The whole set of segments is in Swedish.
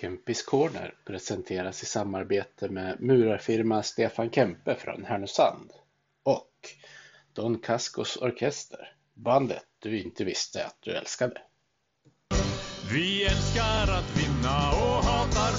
Kempis Corner presenteras i samarbete med murarfirma Stefan Kempe från Härnösand och Don Cascos Orkester, bandet du inte visste att du älskade. Vi älskar att vinna och hatar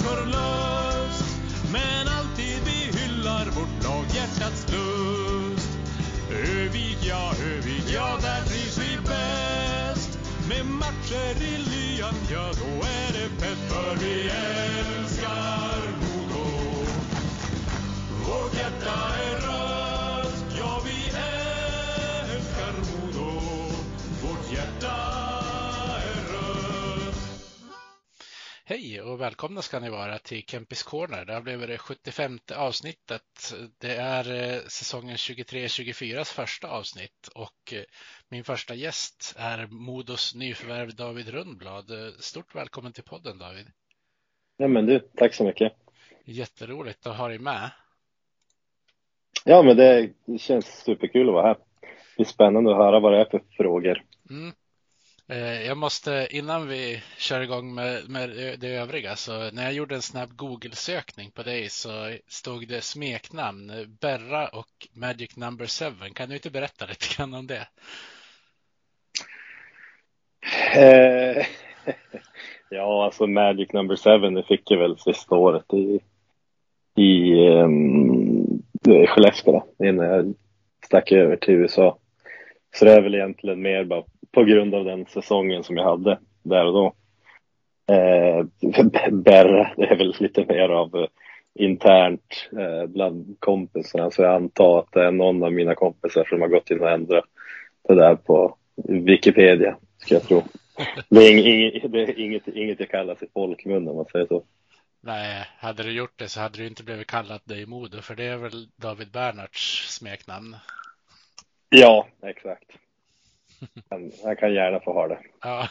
och välkomna ska ni vara till Kempis Corner. Det har blivit det 75 avsnittet. Det är eh, säsongen 23-24 första avsnitt och eh, min första gäst är Modos nyförvärv David Rundblad. Eh, Stort välkommen till podden David. Ja men du, tack så mycket. Jätteroligt att ha dig med. Ja men det, det känns superkul att vara här. Det är spännande att höra vad det är för frågor. Mm. Eh, jag måste, innan vi kör igång med, med det övriga, så när jag gjorde en snabb Google-sökning på dig så stod det smeknamn Berra och Magic Number 7. Kan du inte berätta lite grann om det? Eh, ja alltså Magic number seven det fick jag väl sista året i, i um, Skellefteå innan jag stack över till USA. Så det är väl egentligen mer bara på grund av den säsongen som jag hade där och då. Eh, Berra, det är väl lite mer av eh, internt eh, bland kompisarna. Så jag antar att det är någon av mina kompisar som har gått in och ändrat det där på Wikipedia, ska jag tro. Det är, inget, det är inget, inget jag kallas i folkmun om man säger så. Nej, hade du gjort det så hade du inte blivit kallad dig Modo, för det är väl David Bernhards smeknamn. Ja, exakt. Han, han kan gärna få ha det. Ja.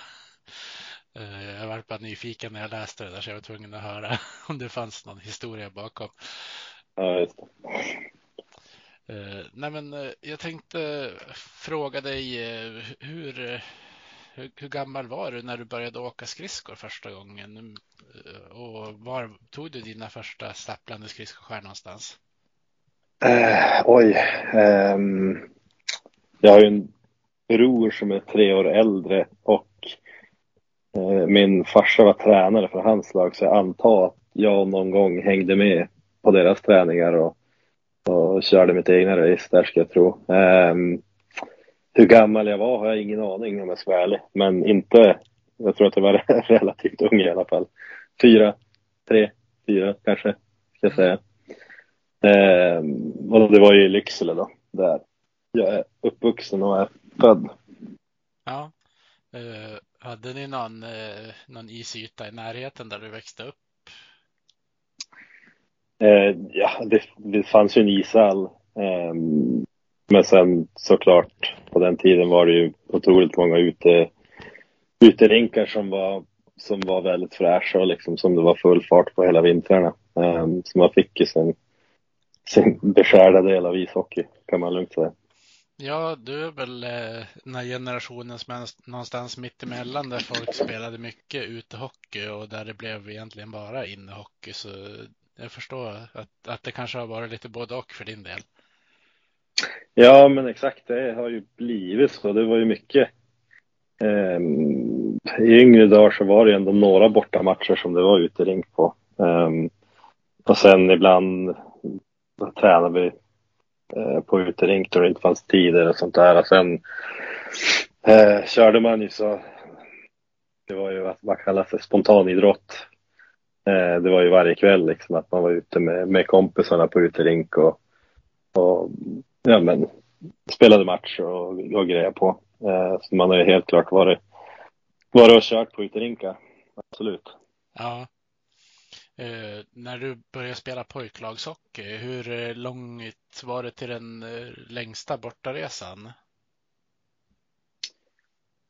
Eh, Jag var bara nyfiken när jag läste det där så jag var tvungen att höra om det fanns någon historia bakom. Ja, just det. Eh, Nej, men eh, jag tänkte fråga dig hur, hur, hur gammal var du när du började åka skridskor första gången? Och var tog du dina första stapplande skridskoskär någonstans? Eh, oj. ehm, jag har ju en bror som är tre år äldre och eh, min farsa var tränare för hans lag så jag antar att jag någon gång hängde med på deras träningar och, och körde mitt egna race där ska jag tro. Ehm, hur gammal jag var har jag ingen aning om jag ska vara ärlig. Men inte, jag tror att jag var relativt ung i alla fall. Fyra, tre, fyra kanske, ska jag säga. Ehm, och det var ju i Lycksele då, där jag är uppvuxen och är född. Ja. Eh, Hade ni någon, eh, någon isyta i närheten där du växte upp? Eh, ja, det, det fanns ju en ishall. ehm, men sen såklart på den tiden var det ju otroligt många ute, uterinkar som var, som var väldigt fräscha och liksom som det var full fart på hela vintrarna. Um, så man fick ju sin, sin beskärda del av ishockey kan man lugnt säga. Ja, du är väl eh, den här generationen som är någonstans mitt emellan där folk spelade mycket utehockey och där det blev egentligen bara innehockey. Så jag förstår att, att det kanske har varit lite både och för din del. Ja, men exakt. Det har ju blivit så. Det var ju mycket. Um, I yngre dagar så var det ändå några bortamatcher som det var uterink på. Um, och sen ibland tränade vi Eh, på uterink då det inte fanns tider och sånt där. Och sen eh, körde man ju så. Det var ju vad, man kallas för spontanidrott. Eh, det var ju varje kväll liksom att man var ute med, med kompisarna på uterink och, och ja, men, spelade match och, och grejer på. Eh, så man har ju helt klart varit, varit och kört på uterinkar. Absolut. Ja. Eh, när du började spela pojklagshockey, hur eh, långt var det till den eh, längsta bortaresan?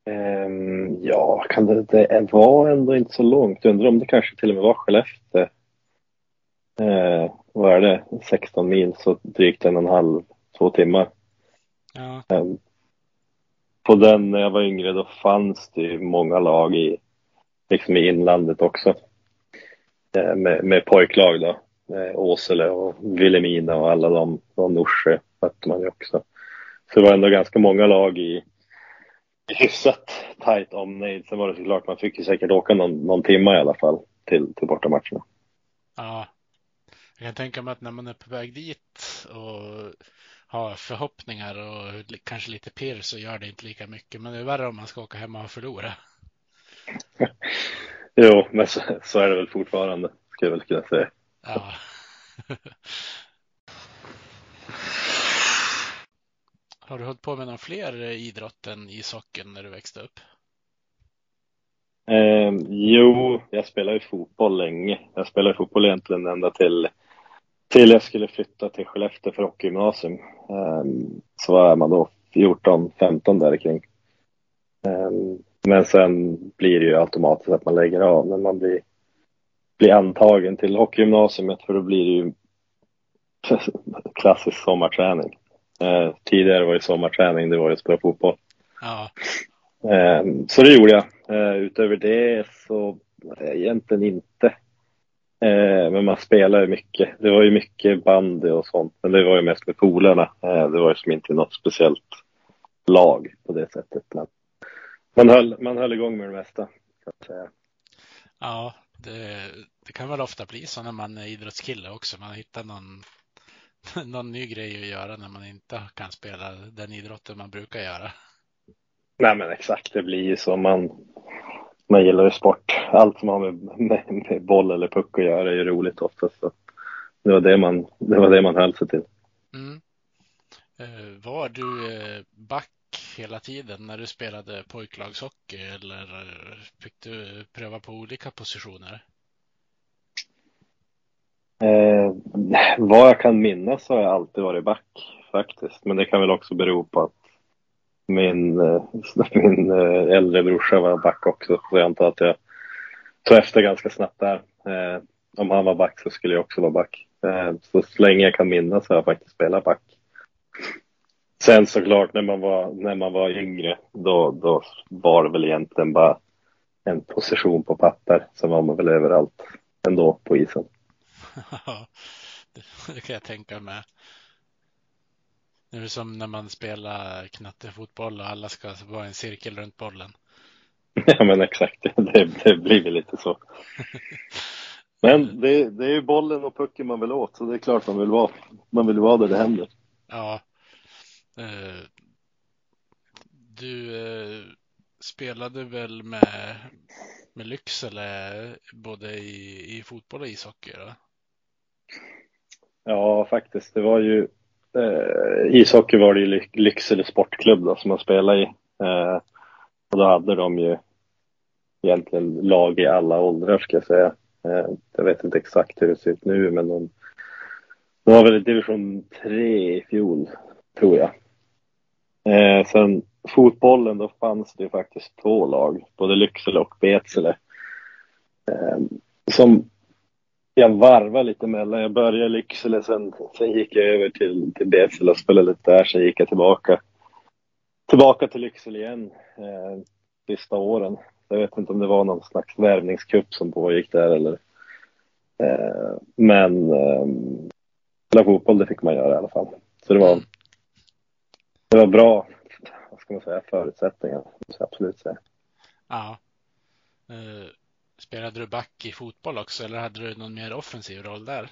Ehm, ja, kan det, det var ändå inte så långt. Jag undrar om det kanske till och med var Skellefteå. Eh, vad är det? 16 mil, så drygt en och en halv, två timmar. Ja, Ehm, på den när jag var yngre då fanns det ju många lag i, liksom i inlandet också. Eh, med, med pojklag då. Eh, Åsele och Vilhelmina och alla de, och Norsjö mötte man ju också. Så det var ändå ganska många lag i, hyfsat tight omnejd. Sen var det såklart, man fick ju säkert åka någon, någon timma i alla fall till, till bortamatcherna. Ja, jag kan tänka mig att när man är på väg dit och har förhoppningar och kanske lite pirr så gör det inte lika mycket. Men det är värre om man ska åka hem och förlora. jo, men så, så, är det väl fortfarande, skulle jag väl kunna säga. Ja. Har du hållit på med någon fler idrott än ishockeyn när du växte upp? Eh, jo, jag spelade ju fotboll länge. Jag spelade fotboll egentligen ända till, till jag skulle flytta till Skellefteå för hockeygymnasium. Eh, så var man då 14, 15 där kring. Eh, men sen blir det ju automatiskt att man lägger av när man blir, blir antagen till hockeygymnasiet för då blir det ju klassisk sommarträning. Eh, tidigare var det sommarträning, det var ju att spela fotboll. Ja. Eh, så det gjorde jag. Eh, utöver det så egentligen inte. Eh, men man spelar ju mycket. Det var ju mycket bandy och sånt, men det var ju mest med polarna. Eh, det var ju som inte något speciellt lag på det sättet. Men man höll, man höll igång med det mesta. Ja, det, det kan väl ofta bli så när man är idrottskille också. Man hittar någon, någon ny grej att göra när man inte kan spela den idrotten man brukar göra. Nej men exakt, det blir ju så. Man, man gillar ju sport. Allt som har med, med, med boll eller puck att göra är ju roligt oftast. Så det, var det, man, det var det man höll sig till. Mm. Eh, var du eh, back hela tiden när du spelade pojklagshockey eller fick du pröva på olika positioner? Eh, vad jag kan minnas så har jag alltid varit back faktiskt. Men det kan väl också bero på att min, eh, min eh, äldre brorsa var back också. Så jag antar att jag tog efter ganska snabbt där. Eh, om han var back så skulle jag också vara back. Eh, så, så länge jag kan minnas har jag faktiskt spelat back. Sen såklart när man var, när man var yngre då, då var det väl egentligen bara en position på papper. Sen var man väl överallt ändå på isen. Det kan jag tänka mig. Det är som när man spelar knattefotboll och alla ska vara en cirkel runt bollen. Ja men exakt, det, det blir väl lite så. Men det, det är ju bollen och pucken man vill åt så det är klart man vill vara, man vill vara där det händer. Ja. Eh, du eh, spelade väl med, med Lycksele både i, i fotboll och ishockey? Då? Ja, faktiskt. Det var ju eh, ishockey var det ju Lycksele Sportklubb då, som man spelade i. Eh, och då hade de ju egentligen lag i alla åldrar ska jag säga. Eh, jag vet inte exakt hur det ser ut nu men de, de var väl i division 3 i fjol tror jag. Eh, sen fotbollen då fanns det ju faktiskt två lag, både Lycksele och Betsele. Eh, som jag varvade lite mellan. Jag började i Lycksele, sen, sen gick jag över till, till Betsele och spelade lite där. Sen gick jag tillbaka, tillbaka till Lycksele igen eh, sista åren. Jag vet inte om det var någon slags värvningskupp som pågick där eller. Eh, men eh, spela fotboll, det fick man göra i alla fall. Så det var, det var bra, vad ska man säga, förutsättningar, absolut säga. Ja. Uh Spelade du back i fotboll också eller hade du någon mer offensiv roll där?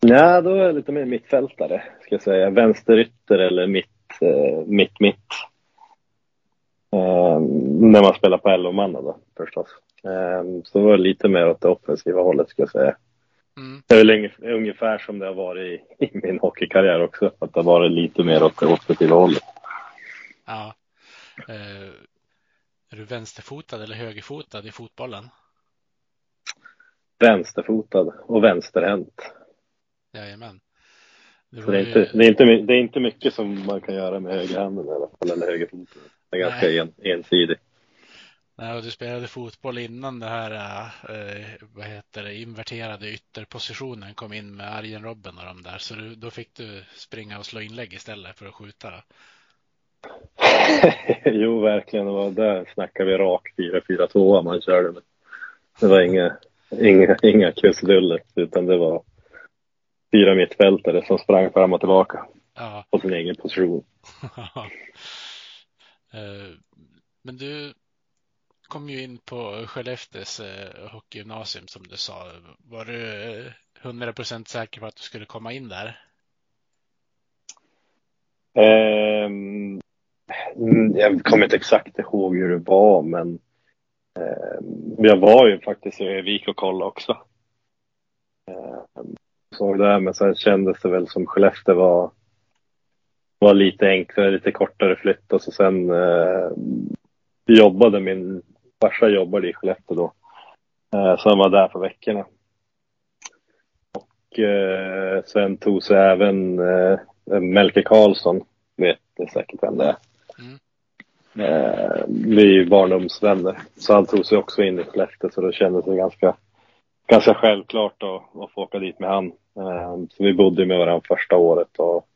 Nej, då är jag lite mer mittfältare, ska jag säga. Vänsterytter eller mitt, eh, mitt, mitt. Eh, när man spelar på 11 då förstås. Eh, så var det lite mer åt det offensiva hållet, ska jag säga. Mm. Det är väl ungefär som det har varit i, i min hockeykarriär också, att det har varit lite mer åt det offensiva hållet. Ja. Eh, är du vänsterfotad eller högerfotad i fotbollen? Vänsterfotad och vänsterhänt. Jajamän. Det, det, är inte, det, är inte, det är inte mycket som man kan göra med högerhanden i alla fall, eller högerfoten. Det är ganska en, ensidig. Nej, och du spelade fotboll innan det här, eh, vad heter det, inverterade ytterpositionen kom in med Arjen Robben och de där. Så du, då fick du springa och slå inlägg istället för att skjuta. jo, verkligen. Det var där snackade vi rak 4-4-2 man körde med. Det var inget, inga, inga krusiduller utan det var fyra mittfältare som sprang fram och tillbaka Ja. på sin egen position. Eh, Men du kom ju in på Skellefteås eh, hockeygymnasium som du sa. Var du eh, 100% säker på att du skulle komma in där? Ehm, mm, jag kommer inte exakt ihåg hur det var, men ehm, jag var ju faktiskt i Övik och kollade också. Ehm, såg det, men sen kändes det väl som Skellefteå var, var lite enklare, lite kortare flytt och så sen eh, jobbade min farsa jobbade i Skellefteå då. Eh, så han var där på veckorna. Och eh, sen tog sig även eh, Melke Karlsson, vet ni säkert vem det är. Mm. Eh, vi är barndomsvänner. Så han tog sig också in i Skellefteå så det kändes det ganska, ganska självklart att, att få åka dit med han. Eh, så vi bodde med varandra första året och,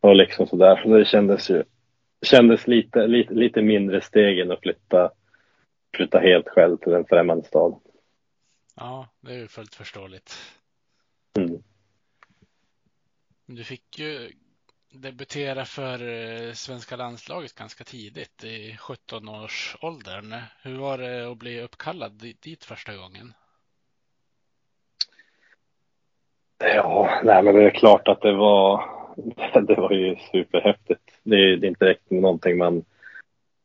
och liksom sådär. Så det kändes ju kändes lite, lite, lite mindre steg än att flytta, flytta helt själv till en främmande stad. Ja, det är ju fullt förståeligt. Mm. Du fick ju debutera för eh, svenska landslaget ganska tidigt i 17-årsåldern. Hur var det att bli uppkallad di- dit första gången? Ja, nej men det är klart att det var, det var ju superhäftigt. Det är, det är inte direkt någonting man,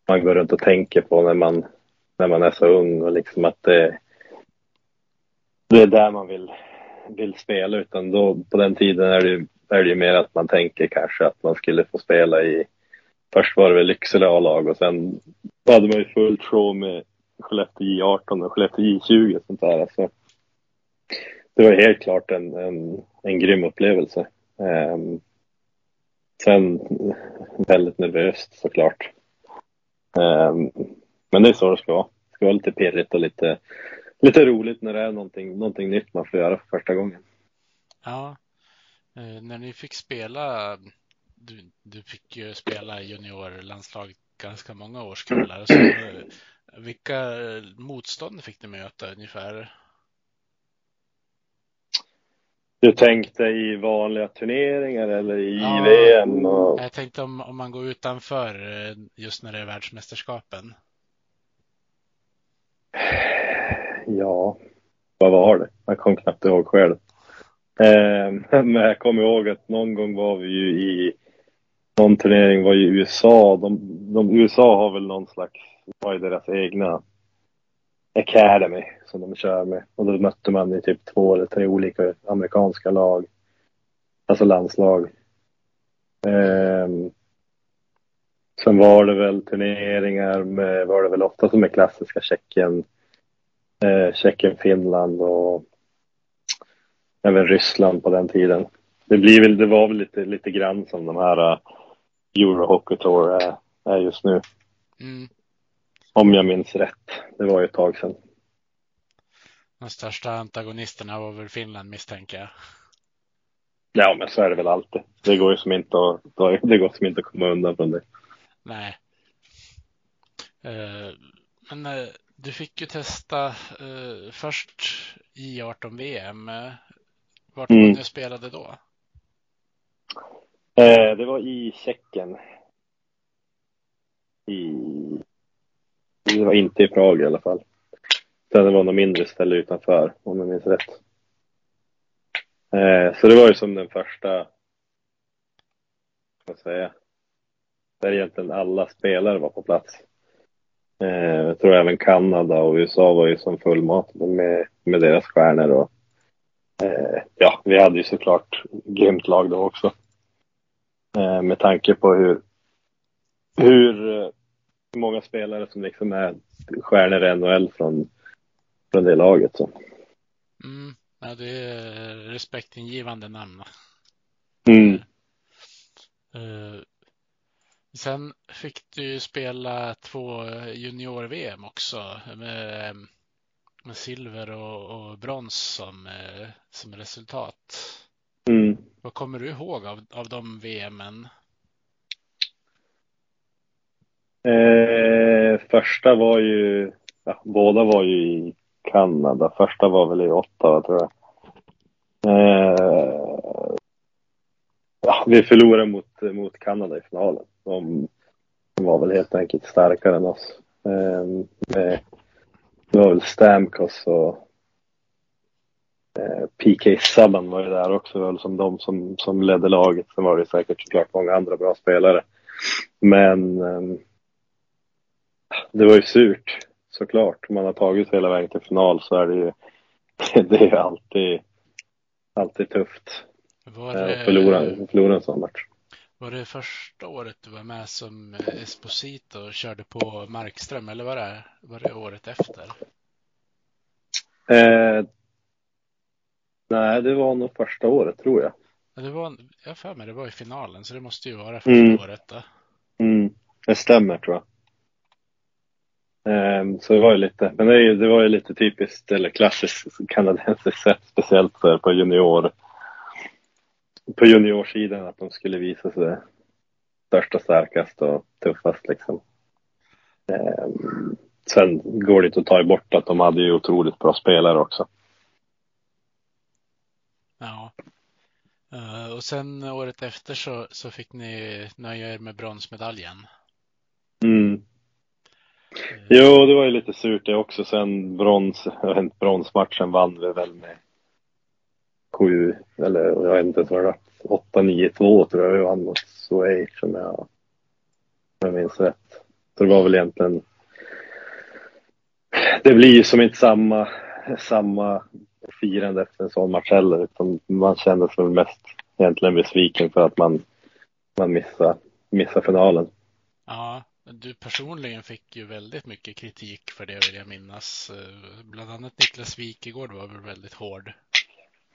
man går runt och tänker på när man, när man är så ung och liksom att det, det är där man vill, vill spela utan då på den tiden är det ju är det ju mer att man tänker kanske att man skulle få spela i, först var det väl Lycksele A-lag och sen hade man ju fullt show med Skellefteå J18 och Skellefteå J20 och sånt där. Alltså, det var helt klart en, en, en grym upplevelse. Um, sen väldigt nervöst såklart. Um, men det är så det ska vara. Det ska vara lite pirrigt och lite, lite roligt när det är någonting, någonting nytt man får göra för första gången. Ja, eh, när ni fick spela, du, du fick ju spela i juniorlandslaget ganska många årskullar. Så, eh, vilka motstånd fick ni möta ungefär? Du tänkte i vanliga turneringar eller i Ja. VM? Och... Jag tänkte om, om man går utanför eh, just när det är världsmästerskapen. Ja, vad var det? Jag kom knappt ihåg själv. Eh, men jag kommer ihåg att någon gång var vi ju i någon turnering var i USA. De, de, USA har väl någon slags, vad är deras egna academy som de kör med. Och då mötte man i typ två eller tre olika amerikanska lag. Alltså landslag. Eh, sen var det väl turneringar med, var det väl ofta som är klassiska Tjeckien eh, Tjeckien, Finland och även Ryssland på den tiden. Det, blir väl, det var väl lite, lite grann som de här uh, Euro Hockey Tour är, är just nu. Mm. Om jag minns rätt. Det var ju ett tag sedan. De största antagonisterna var väl Finland misstänker jag. Ja, men så är det väl alltid. Det går ju som inte att, det går som inte att komma undan från det. Nej. Eh, Men eh, du fick ju testa eh, först i 18 VM. Vart var Mm. och spelade då? Det var i Tjeckien. I... Det var inte i Prag i alla fall. Utan det var något mindre ställe utanför, om jag minns rätt. Så det var ju som den första, vad ska jag säga, där egentligen alla spelare var på plats. Eh, jag tror även Kanada och USA var ju som fullmatade med, med deras stjärnor. Och, eh, ja, vi hade ju såklart grymt lag då också. Eh, med tanke på hur, hur eh, många spelare som liksom är stjärnor i NHL från, från det laget. Så. Mm. Ja, det är respektingivande namn. Mm. Eh, Sen fick du ju spela två junior-VM också med, med silver och, och brons som, eh, som resultat. Mm. Vad kommer du ihåg av, av de VMen? Eh, första var ju, ja, båda var ju i, Kanada. Första var väl i Ottawa tror jag. Eh, ja, vi förlorade mot, mot Kanada i finalen. De, var väl helt enkelt starkare än oss. Eh, med, det var väl Stamkos och eh, PK Subban var ju där också väl som de som, som ledde laget. Sen var det säkert såklart många andra bra spelare. Men eh, det var ju surt såklart. Om man har tagit hela vägen till final så är det ju det är alltid, alltid tufft. Eh, att förlora, förlora en sån match. Var det första året du var med som Esposito och körde på Markström eller var det, var det året efter? Eh, nej, det var nog första året tror jag. Ja, det var, jag för mig det var i finalen så det måste ju vara första Mm. året då. Mm, det stämmer tror jag. Ehm, så det var ju lite, men det, det var ju lite typiskt eller klassiskt kanadensiskt sätt, speciellt för på junior på juniorsidan att de skulle visa sig största, starkast och tuffast liksom. Ehm, sen går det inte att ta bort att de hade ju otroligt bra spelare också. Ja. Eh, och sen året efter så, så fick ni nöja er med bronsmedaljen. Mm. Jo, det var ju lite surt det också. Sen brons, bronsmatchen vann vi väl med sju, eller jag vet inte ens vad det var, åtta, nio, två tror jag vi vann mot Swage som jag, om jag minns rätt. Så det var väl egentligen, det blir ju som inte samma, samma firande efter en sån match heller, utan man känner sig väl mest egentligen besviken för att man, man missar, missar finalen. Ja, du personligen fick ju väldigt mycket kritik för det vill jag minnas. Eh, bland annat Niklas Wikegård var väl väldigt hård.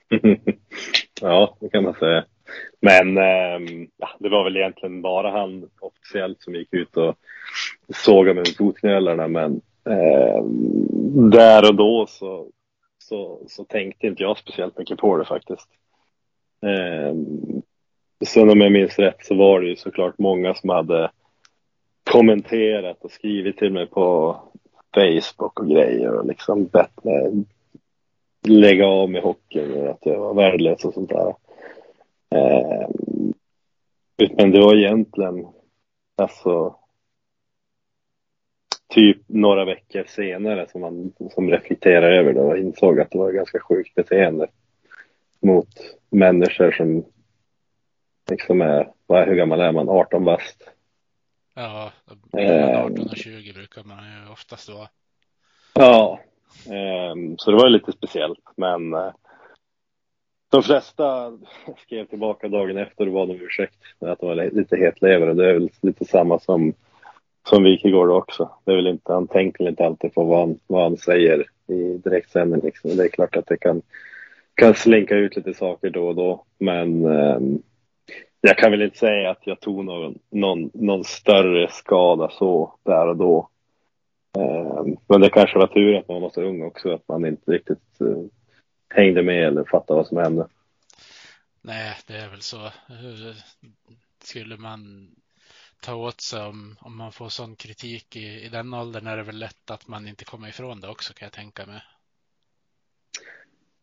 ja, det kan man säga. Men ehm, ja, det var väl egentligen bara han officiellt som gick ut och sågade med fotknölarna. Men eh, där och då så, så, så tänkte inte jag speciellt mycket på det faktiskt. Eh, sen om jag minns rätt så var det ju såklart många som hade kommenterat och skrivit till mig på Facebook och grejer och liksom bett mig lägga av med hockeyn och att jag var värdelös och sånt där. Eh, men det var egentligen alltså typ några veckor senare som man som reflekterade över det och insåg att det var ganska sjukt beteende mot människor som liksom är, vad hur gammal är man? 18 bast. Ja, mellan Eh. 18 och 20 brukar man ju oftast vara. Ja, ehm, Ehm, så det var ju lite speciellt. Men eh, de flesta skrev tillbaka dagen efter och bad om ursäkt. med Att de var lite hetlevrade. Det är väl lite samma som, som Wikegård också. Det är väl inte, han tänker väl inte alltid på vad han, vad han säger i direktsändning. Liksom. Det är klart att det kan, kan slinka ut lite saker då och då. Men eh, jag kan väl inte säga att jag tog någon, någon, någon större skada så där och då. Eh, Men det kanske var tur att man var så ung också, att man inte riktigt eh, hängde med eller fattade vad som hände. Nej, det är väl så. Skulle man ta åt sig om, om man får sån kritik i, i den åldern är det väl lätt att man inte kommer ifrån det också kan jag tänka mig.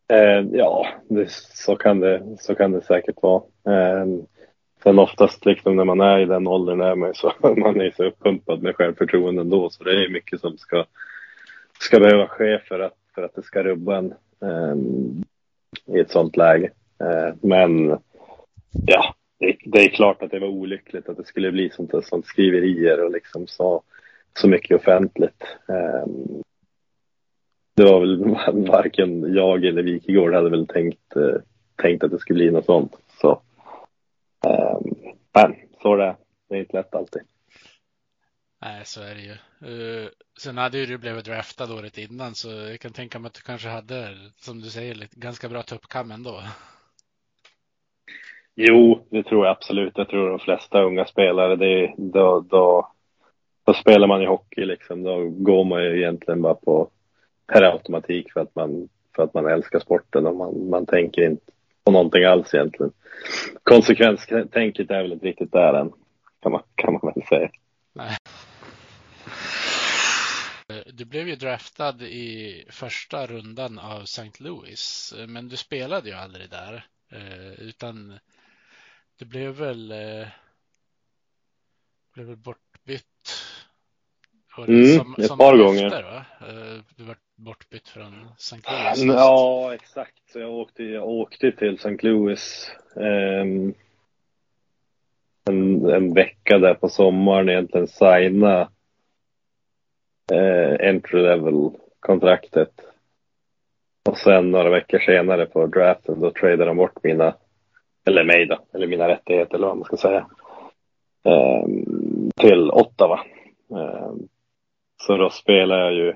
Eh, ja, det, så, kan det, så kan det säkert vara. Eh, sen oftast liksom när man är i den åldern är man ju så, man är så uppumpad med självförtroende ändå, så det är mycket som ska, ska behöva ske för att, för att det ska rubba en eh, i ett sånt läge. Eh, men ja, det, det är klart att det var olyckligt att det skulle bli sånt, där- sånt skriverier och liksom så, så mycket offentligt. Eh, det var väl varken jag eller Wikegård hade väl tänkt, eh, tänkt att det skulle bli något sånt. Så, men så är det. Det är inte lätt alltid. Nej, så är det ju. Eh, sen hade ju du blivit draftad året innan så jag kan tänka mig att du kanske hade, som du säger, lite, ganska bra tuppkam ändå. Jo, det tror jag absolut. Jag tror de flesta unga spelare, det, då, då, då spelar man i hockey liksom. Då går man ju egentligen bara på per automatik för att man, för att man älskar sporten och man, man tänker inte på någonting alls egentligen. Konsekvenstänket är väl inte riktigt där än, kan man, kan man väl säga. Nej. Du blev ju draftad i första rundan av St. Louis, men du spelade ju aldrig där. Utan du blev väl, blev väl bortbytt Mm, som, ett par gånger. Efter, va? Du var bortbytt från St. Louis. Ja, exakt. Så jag åkte, jag åkte till St. Louis um, en, en vecka där på sommaren egentligen signa uh, entry level kontraktet. Och sen några veckor senare på draften då tradade de bort mina, eller mig då, eller mina rättigheter eller vad man ska säga. Um, till Ottawa. Um, så då spelade jag ju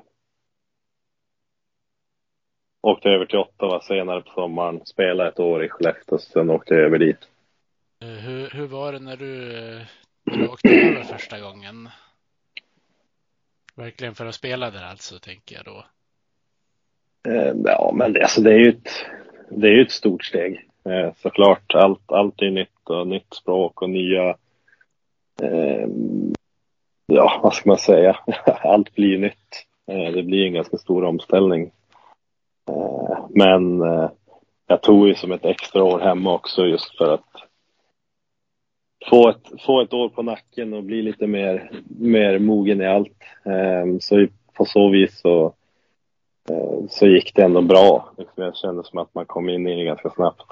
Åkte över till Ottawa senare på sommaren, spelade ett år i Skellefteå, sen åkte jag över dit. Eh, hur, hur var det när du, eh, när du åkte över första gången? Verkligen för att spela där alltså, tänker jag då. Eh, ja, men det, alltså, det är ju ett, det är ett stort steg. Såklart, allt, allt är nytt och nytt språk och nya, eh, ja, vad ska man säga, allt blir nytt. Det blir en ganska stor omställning Eh, Eh, men eh, jag tog ju som ett extra år hemma också just för att få ett, få ett år på nacken och bli lite mer, mer mogen i allt. Eh, så på så vis så, så gick det ändå bra. Liksom, jag kände som att man kom in i det ganska snabbt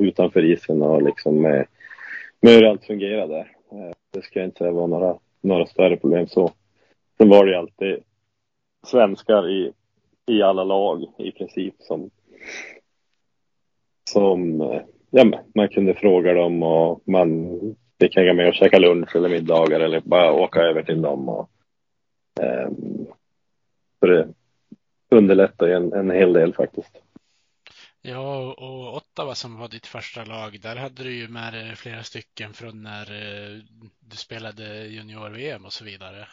utanför isen och liksom med, med hur allt fungerar där. Det ska inte vara några, några större problem så. Sen var det ju alltid svenskar i i alla lag i princip som, som eh, ja, man kunde fråga dem och man fick hänga med och käka lunch eller middagar eller bara åka över till dem. Och, eh, för det underlättar ju en, en hel del faktiskt. Ja, och Ottawa som var ditt första lag, där hade du ju med dig flera stycken från när eh, du spelade junior-VM och så vidare.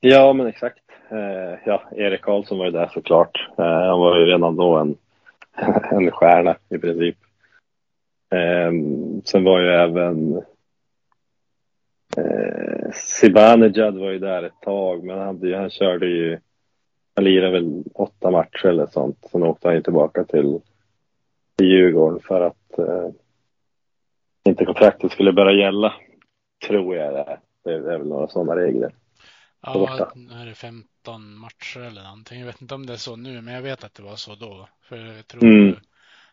Ja, men exakt. Eh, ja, Erik Karlsson var ju där såklart. Eh, han var ju redan då en, en stjärna i princip. Eh, sen var ju även eh, Zibanejad var ju där ett tag, men han, han körde ju, han lirade väl åtta matcher eller sånt. Sen åkte han ju tillbaka till, till Djurgården för att eh, inte kontraktet skulle börja gälla, tror jag det är. Det är väl några sådana regler. Ja, nu är det 15 matcher eller någonting. Jag vet inte om det är så nu, men jag vet att det var så då. För jag tror, mm.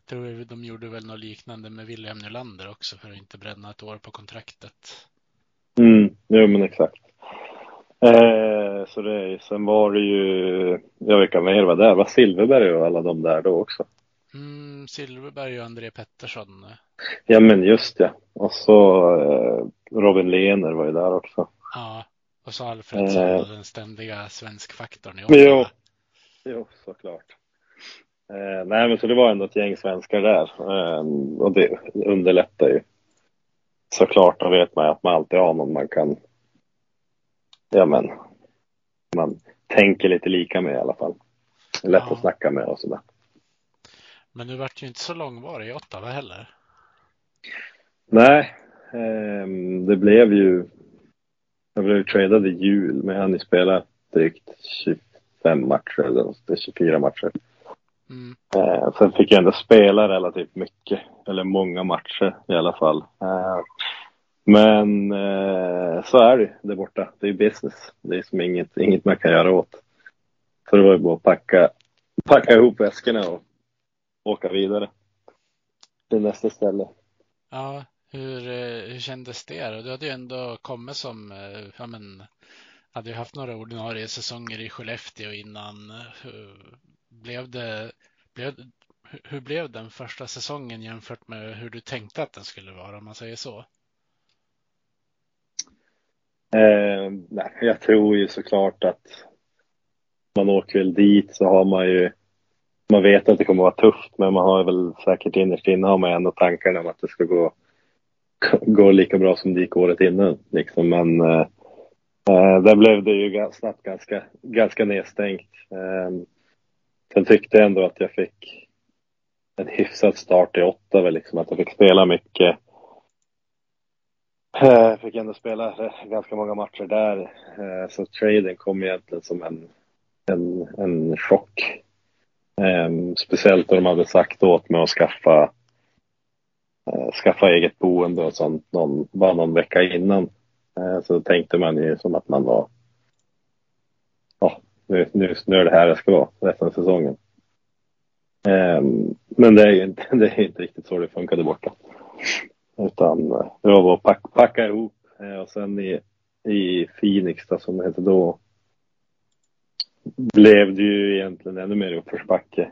tror de gjorde väl något liknande med William Nylander också för att inte bränna ett år på kontraktet. Mm, jo men exakt. Eh, så det, sen var det ju, jag vet inte mer var där, var Silverberg och alla de där då också? Mm, Silverberg och André Pettersson. Ja men just ja. Och så eh, Robin Lehner var ju där också. Ja, och så Alfredsson eh, och den ständiga svenskfaktorn i Jo, jo såklart. Eh, nej, men så det var ändå ett gäng svenskar där eh, och det underlättar ju. Såklart, då vet man ju att man alltid har någon man kan, ja men, man tänker lite lika med i alla fall. Lätt ja. att snacka med och sådär. Men du vart ju inte så långvarig i Ottawa heller. Nej, eh, det blev ju jag blev tradad i jul, men jag hann spela drygt 25 matcher, eller 24 matcher. Mm. Eh, sen fick jag ändå spela relativt mycket, eller många matcher i alla fall. Eh, men eh, så är det där borta. Det är business. Det är som inget, inget man kan göra åt. Så det var ju bara att packa, packa ihop väskorna och åka vidare till nästa ställe. Ja, hur, eh, hur kändes det? Du hade ju ändå kommit som, eh, ja men, hade ju haft några ordinarie säsonger i Skellefteå innan. Hur blev det, blev, hur blev den första säsongen jämfört med hur du tänkte att den skulle vara, om man säger så? Eh, nej, jag tror ju såklart att man åker väl dit så har man ju man vet att det kommer att vara tufft men man har väl säkert innerst inne har man ändå tankarna om att det ska gå Går lika bra som det gick året innan. Liksom. Men eh, eh där blev det ju snabbt ganska, ganska nedstängt. Eh, sen tyckte jag ändå att jag fick en hyfsad start i åtta, liksom, att jag fick spela mycket. Jag fick ändå spela eh, ganska många matcher där. Så traden kom egentligen som en, en, en chock. Ehm, speciellt då de hade sagt åt mig att skaffa, Eh, skaffa eget boende och sånt någon, bara någon vecka innan. Eh, så tänkte man ju som att man var, ja, nu, nu, nu är det här jag ska vara resten av säsongen. Ehm, men det är ju inte, det är inte riktigt så det funkade borta. Utan eh, det var bara att packa, packa ihop och sen i, i Phoenix då, som det hette då blev det ju egentligen ännu mer uppförsbacke.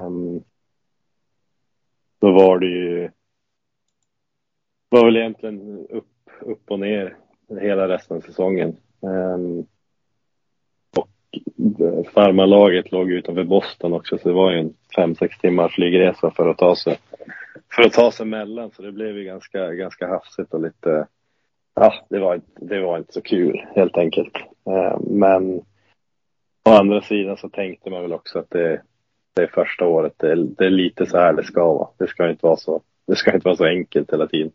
Ehm, då var det ju var väl egentligen upp, upp och ner hela resten av säsongen. Um, och eh, farmarlaget låg utanför Boston också så det var ju en fem sex timmars flygresa för att ta sig för att ta sig emellan så det blev ju ganska, ganska hafsigt och lite, ja, det var, det var inte så kul helt enkelt. Ehm, men å andra sidan så tänkte man väl också att det, det är första året, det är, det är lite så här det ska vara. Det ska inte vara så, det ska inte vara så enkelt hela tiden.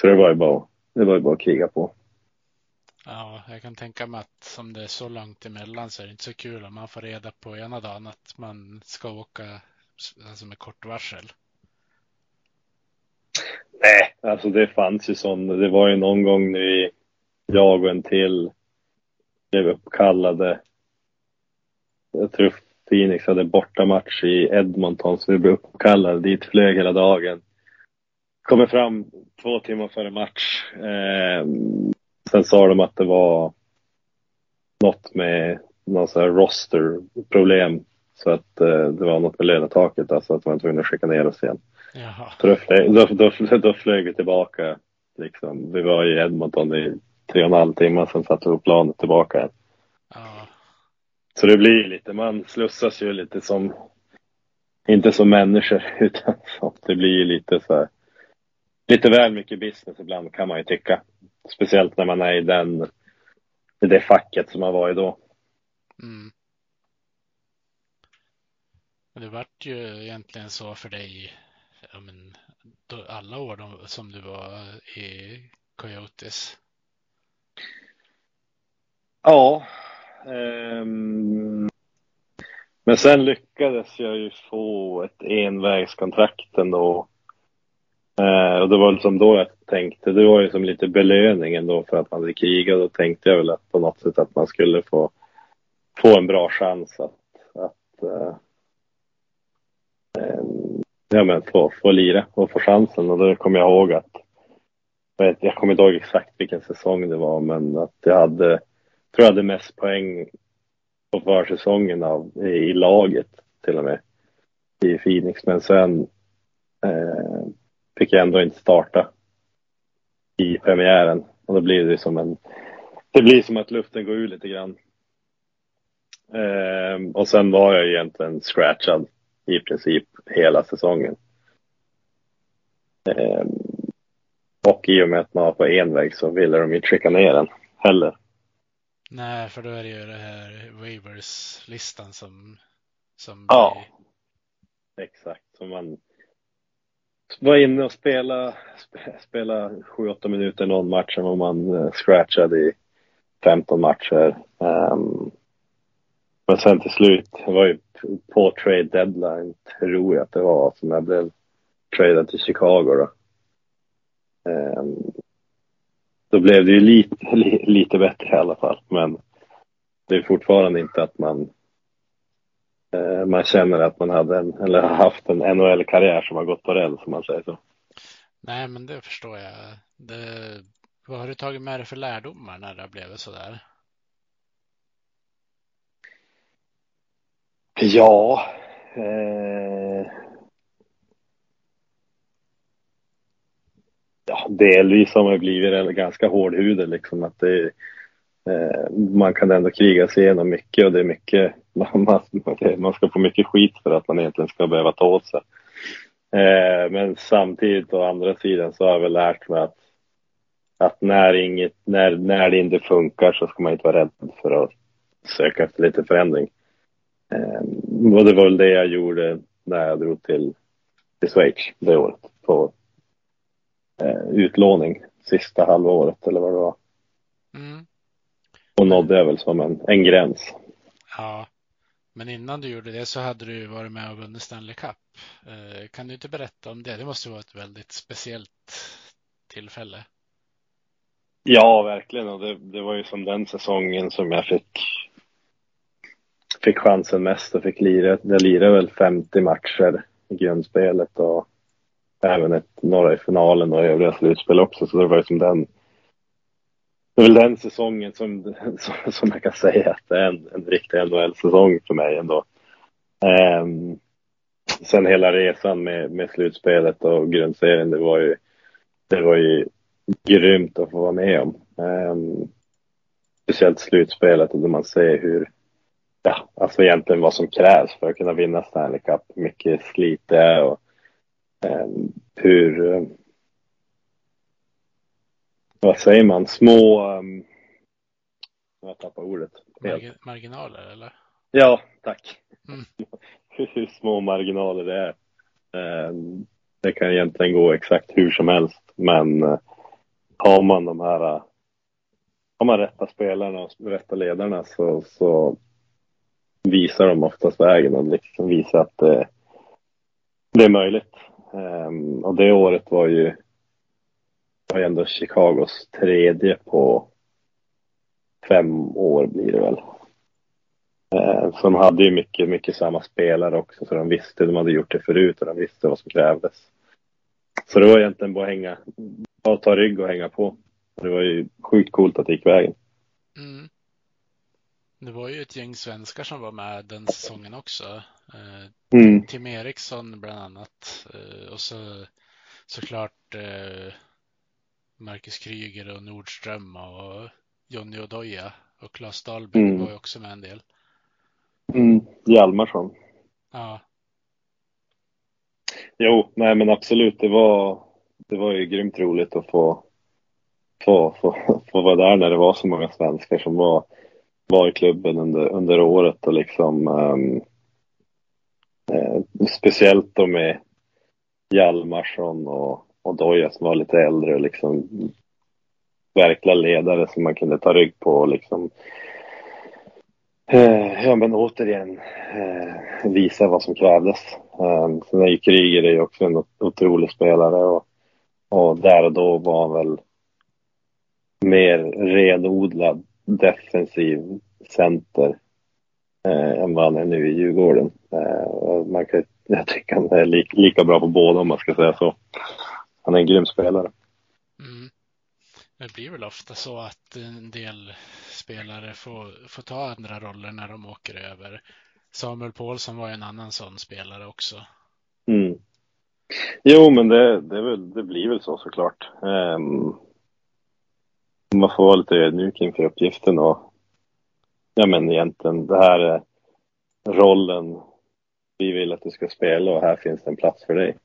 Så det var ju bara, det var ju bara att kriga på. Ja, jag kan tänka mig att som det är så långt emellan så är det inte så kul om man får reda på ena dagen att man ska åka alltså med kort varsel. Nej, alltså det fanns ju sån. Det var ju någon gång nu jag och en till blev uppkallade. Jag tror Phoenix hade bortamatch i Edmonton så vi blev uppkallade dit, flög hela dagen. Kommer fram två timmar före match. Eh, sen sa de att det var något med någon sån här rosterproblem. Så att eh, det var något med lönetaket, alltså att man var tvungen att skicka ner oss igen. Jaha. Så då, flög, då, då, då flög vi tillbaka. Liksom. Vi var i Edmonton i tre och en halv timme, sen satte vi på planet tillbaka igen. Ja. Så det blir lite, man slussas ju lite som, inte som människor, utan som, det blir lite så här, lite väl mycket business ibland kan man ju tycka. Speciellt när man är i den, i det facket som man var i då. Mm. Det vart ju egentligen så för dig ja, men, då, alla år de, som du var i Coyotes? Ja. Um, men sen lyckades jag ju få ett envägskontrakt ändå. Eh, och det var liksom då jag tänkte, det var ju som lite belöning ändå för att man hade krigat. Då tänkte jag väl att på något sätt att man skulle få, få en bra chans att, att eh, eh ja, men få, få lira och få chansen. Och då kommer jag ihåg att, jag, kommer inte ihåg exakt vilken säsong det var, men att jag hade, tror jag hade mest poäng på försäsongen av, i, i laget till och med i Phoenix. Men sen eh, fick jag ändå inte starta i premiären och då blir det som en, det blir som att luften går ur lite grann. Eh, och sen var jag egentligen scratchad i princip hela säsongen. Eh, och i och med att man var på enväg så ville de inte skicka ner den heller. Nej, för då är det ju det här waivers-listan som, som Ja, blir... exakt. Så man var inne och spela, spela 7-8 minuter någon match och man eh, scratchade i 15 matcher. Um, men sen till slut, det var ju på trade deadline, tror jag att det var, som jag blev tradad till Chicago då. Um, då blev det ju lite, lite bättre i alla fall, men det är fortfarande inte att man man känner att man hade en, eller har haft en NHL-karriär som har gått på räls, som man säger så. Nej, men det förstår jag. Det, vad har du tagit med dig för lärdomar när det har blivit så där? Ja. Eh, ja, delvis har man blivit ganska hårdhudad liksom att det, eh, man kan ändå kriga sig igenom mycket och det är mycket, man, ska få mycket skit för att man egentligen ska behöva ta åt sig. Eh, men samtidigt å andra sidan så har jag väl lärt mig att, att när, inget, när, när det inte funkar så ska man inte vara rädd för att söka efter lite förändring. Eh, och det var väl det jag gjorde när jag drog till, till Schweiz det året på eh, utlåning. sista halvåret eller vad det var. Mm. Och nådde jag väl som en, en gräns. Ja, men innan du gjorde det så hade du varit med och vunnit Stanley Cup. Eh, kan du inte berätta om det? Det måste vara ett väldigt speciellt tillfälle. Ja, verkligen. Och det, det var ju som den säsongen som jag fick fick chansen mest och fick lira. Jag lirade väl 50 matcher i grundspelet och även ett, några i finalen och övriga slutspel också. Så det var ju som den. Det är väl den säsongen som, som, jag kan säga att det är en, en riktig NHL-säsong för mig ändå. Um, sen hela resan med, med slutspelet och grundserien, det var ju, det var ju grymt att få vara med om. Um, speciellt slutspelet och då man ser hur, ja, alltså egentligen vad som krävs för att kunna vinna Stanley Cup. Hur mycket slit det är och um, hur, um, vad säger man, små, um, jag tappar ordet. Margi marginaler eller? Ja, tack. Mm. hur små marginaler det är. Um, det kan egentligen gå exakt hur som helst, men uh, har man de här har man rätta spelarna och rätta ledarna så, så visar de oftast vägen och liksom visar att det, det är möjligt. Um, och det året var ju, var ju ändå Chicagos tredje på fem år blir det väl. Uh, så de hade ju mycket, mycket samma spelare också så de visste, de hade gjort det förut och de visste vad som krävdes. Så det var egentligen bara att hänga, bara ta rygg och hänga på. Det var ju sjukt coolt att det gick vägen. Mm. Det var ju ett gäng svenskar som var med den säsongen också. Eh, Mm. Tim Eriksson bland annat. Eh, och så såklart eh, Marcus Kryger och Nordström och Jonny Odoja och Claes Dahlberg Mm. var ju också med en del. Mm. Hjalmarsson. Ja, Jo, nej men absolut. Det var, det var ju grymt roligt att få, få, få, få vara där när det var så många svenskar som var, var i klubben under, under året och liksom ehm, eh, speciellt då med Hjalmarsson och, och Doja som var lite äldre och liksom verkliga ledare som man kunde ta rygg på och liksom eh, ja men återigen eh, visa vad som krävdes. Eh, sen är ju Kryger är ju också en otrolig spelare och, och där och då var han väl mer renodlad defensiv center eh, än vad han är nu i Djurgården. Eh, och man kan, jag tycker han är li, lika bra på båda om man ska säga så. Han är en grym spelare. mm. Det blir väl ofta så att en del spelare får, får ta andra roller när de åker över. Samuel Paulsson var ju en annan sån spelare också. Mm. Jo, men det, det, det blir väl så såklart. Um, man får vara lite ödmjuk inför uppgiften och ja, men egentligen det här är rollen vi vill att du ska spela och här finns det en plats för dig.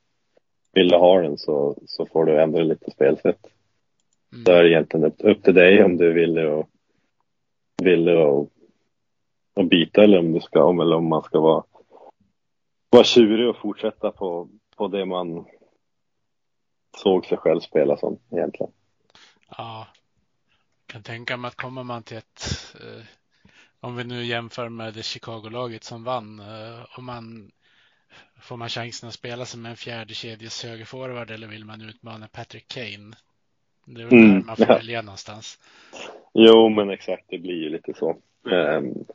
Vill du ha den så, så får du ändra lite spelsätt. Mm. Då är det egentligen upp, upp till dig om du vill och vill och, och byta eller om du ska om eller om man ska vara, vara tjurig och fortsätta på, på det man såg sig själv spela som egentligen. Ja, jag kan tänka mig att kommer man till ett, eh, om vi nu jämför med det Chicago-laget som vann, eh, om man får man chansen att spela som en fjärde kedjes högerforward eller vill man utmana Patrick Kane? Det är väl Mm, där man får ja. välja någonstans. Jo, men exakt, det blir ju lite så. Um,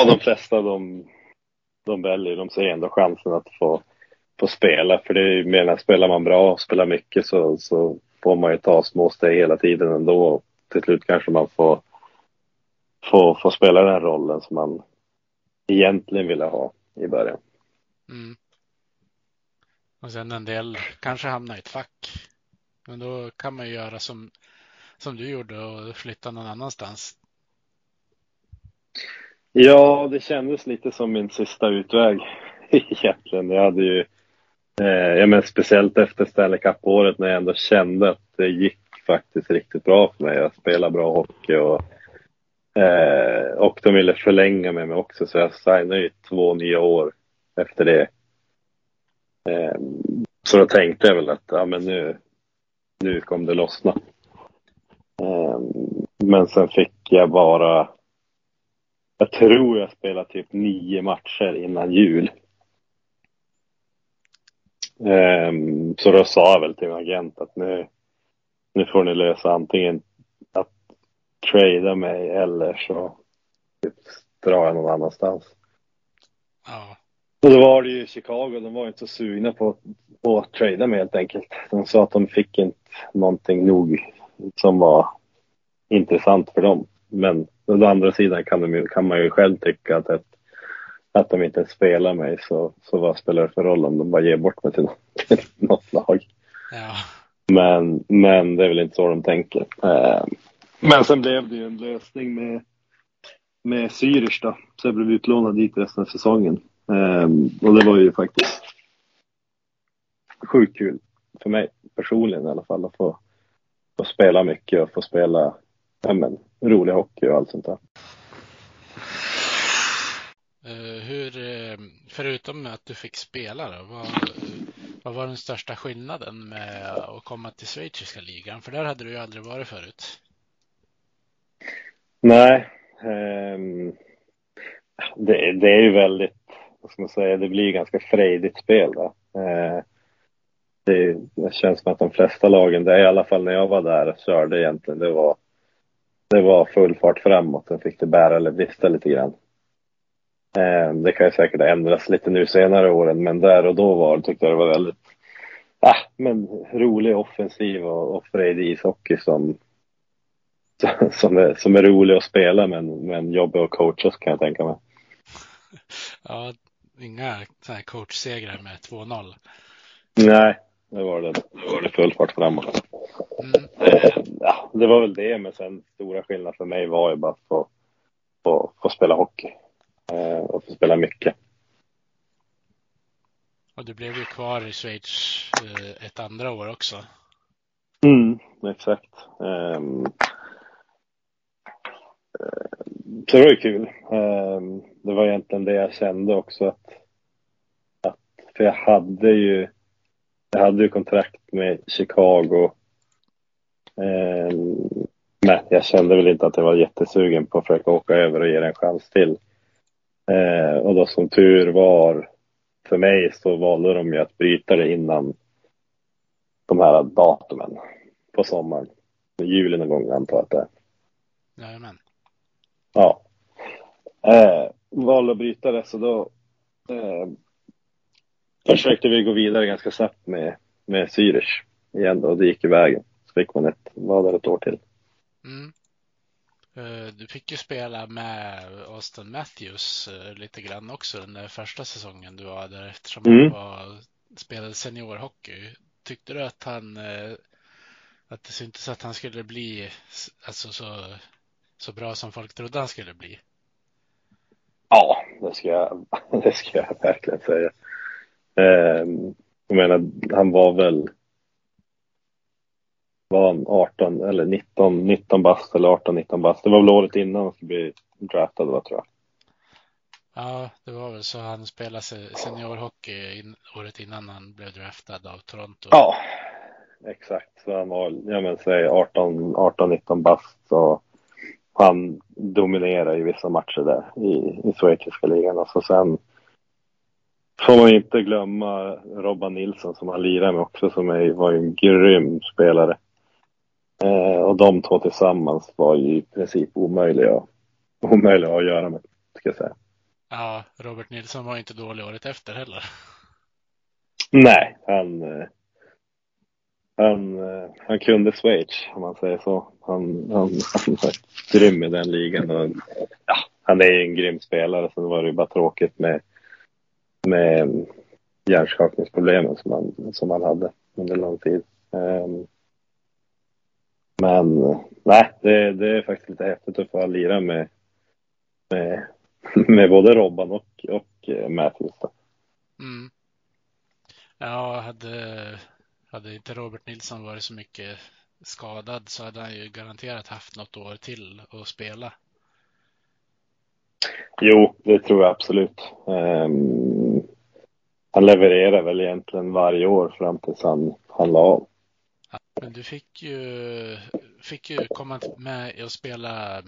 och de flesta de, de väljer, de ser ändå chansen att få, få spela. För det är ju, menar, spelar man bra och spelar mycket så, så får man ju ta små steg hela tiden ändå. Och till slut kanske man får, får, får spela den rollen som man egentligen ville ha i början. Mm. Och sen en del kanske hamnar i ett fack. Men då kan man ju göra som, som du gjorde och flytta någon annanstans. Ja, det kändes lite som min sista utväg egentligen. Jag hade ju, eh, ja men speciellt efter Stanley Cup-året när jag ändå kände att det gick faktiskt riktigt bra för mig. Jag spelade bra hockey och, eh, och de ville förlänga med mig också så jag signade ju två nya år efter det. Eh, så då tänkte jag väl att ja, men nu, nu kom det lossna. Eh, men sen fick jag bara, jag tror jag spelade typ nio matcher innan jul. Eh, så då sa jag väl till min agent att nu, nu får ni lösa antingen trada mig eller så typ, drar jag någon annanstans. Ja. Och då var det ju Chicago, de var inte så sugna på, på att trada mig helt enkelt. De sa att de fick inte någonting nog som var intressant för dem. Men å andra sidan kan, de, kan man ju själv tycka att, ett, att de inte spelar mig så, så vad spelar det för roll om de bara ger bort mig till, till något lag. Ja. Men, men det är väl inte så de tänker. Men sen blev det ju en lösning med, med Zürich då. Så jag blev utlånad dit resten av säsongen. Eh, och det var ju faktiskt sjukt kul för mig personligen i alla fall att få, få spela mycket och få spela ja, men, rolig hockey och allt sånt där. Eh, hur, eh, förutom att du fick spela då, vad, vad var den största skillnaden med att komma till schweiziska ligan? För där hade du ju aldrig varit förut. Nej, um, det, det, är ju väldigt, vad ska man säga, det blir ganska frejdigt spel. Då. Uh, det, det, känns som att de flesta lagen, det är i alla fall när jag var där och körde egentligen, det var, det var full fart framåt. Sen fick det bära eller brista lite grann. Eh, det kan ju säkert ändras lite nu senare åren, men där och då var tyckte jag det var väldigt ah, men rolig offensiv och, och frejdig ishockey som, som, är, som är rolig att spela men, men jobbig att coachas kan jag tänka mig. Ja, inga coachsegrar med 2-0. Nej, det var det. Det var det full fart framåt. Mm. Ja, det var väl det, men sen stora skillnaden för mig var ju bara att få, få, få spela hockey. Eh, och få spela mycket. Och du blev ju kvar i Schweiz eh, ett andra år också. Mm, exakt. Så det var ju kul. Ehm, det var egentligen det jag kände också att, att för jag hade ju jag hade ju kontrakt med Chicago. Ehm, men jag kände väl inte att jag var jättesugen på att försöka åka över och ge det en chans till. Ehm, och då som tur var för mig så valde de ju att bryta det innan de här datumen på sommaren. Juli någon gång antar jag att det är. Jajamän. Ja. Eh, valde att bryta det så då eh, försökte vi gå vidare ganska snabbt med, med Zürich igen då, och det gick i vägen. Så fick man ett, var där ett år till. Mm. Eh, du fick ju spela med Austin Matthews eh, lite grann också den där första säsongen du var där eftersom mm. han var, spelade seniorhockey. Tyckte du att han eh, att det syntes att han skulle bli alltså så, så bra som folk trodde han skulle bli? Ja, det ska jag, det ska jag verkligen säga. Ehm, jag menar, han var väl var han 18 eller 19, 19 bast eller 18, 19 bast. Det var väl året innan han skulle bli draftad va, tror jag. Ja, det var väl så han spelade seniorhockey in, året innan han blev draftad av Toronto. Ja, exakt. Så han var, ja men säg 18, 18 19 bast och han dominerar i vissa matcher där i, i schweiziska ligan. Och så sen får man inte glömma Robban Nilsson som han lirar med också som är, var en grym spelare. Eh, och de två tillsammans var ju i princip omöjliga, omöjliga att göra med, ska jag säga. Ja, Robert Nilsson var inte dålig året efter heller. Nej, han, eh, han, eh, han kunde Schweiz om man säger så. Han, han, han var grym i den ligan. Och, ja, han är ju en grym spelare, så det var det ju bara tråkigt med, med hjärnskakningsproblemen som han, som han hade under lång tid. Um, men nej, det, det är faktiskt lite häftigt att få lira med, med, med både Robban och, och eh, Matthews. Mm. Ja, hade, hade inte Robert Nilsson varit så mycket skadad så hade han ju garanterat haft något år till att spela. Jo, det tror jag absolut. Um, han levererar väl egentligen varje år fram tills han, han la av. Men du fick ju, fick ju komma med och spela,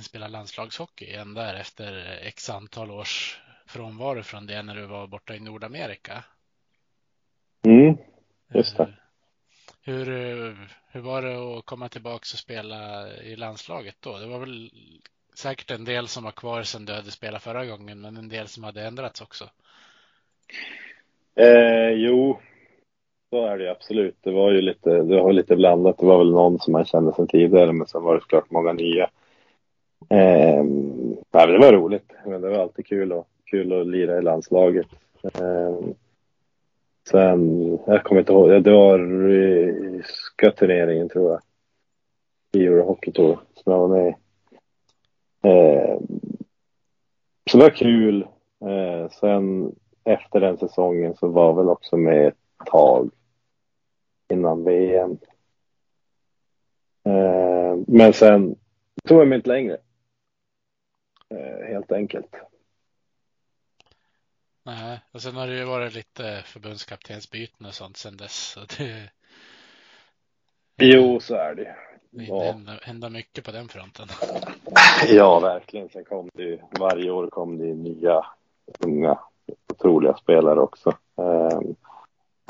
spela landslagshockey igen där efter x antal års frånvaro från det när du var borta i Nordamerika. Mm, just det. Hur, hur var det att komma tillbaka och spela i landslaget då? Det var väl säkert en del som var kvar sedan du hade spelat förra gången, men en del som hade ändrats också. Eh, jo, så är det absolut. Det var ju lite, det var lite blandat. Det var väl någon som man kände sedan tidigare, men sen var det såklart många nya. Eh, nej, det var roligt. Men det var alltid kul, och, kul att lira i landslaget. Eh, sen, jag kommer inte ihåg, det var ryska turneringen tror jag. I Eurohockey Tour som jag var med i. Eh, så det var kul. Eh, sen efter den säsongen så var väl också med ett tag innan VM. Eh, men sen tog jag mig inte längre. Eh, helt enkelt. Nej, och sen har det ju varit lite förbundskaptensbyten och sånt sen dess. Så det, Jo, så är det det Ja. händer, händer mycket på den fronten. Ja, verkligen. Sen kom det ju, varje år kom det ju nya unga otroliga spelare också. Eh,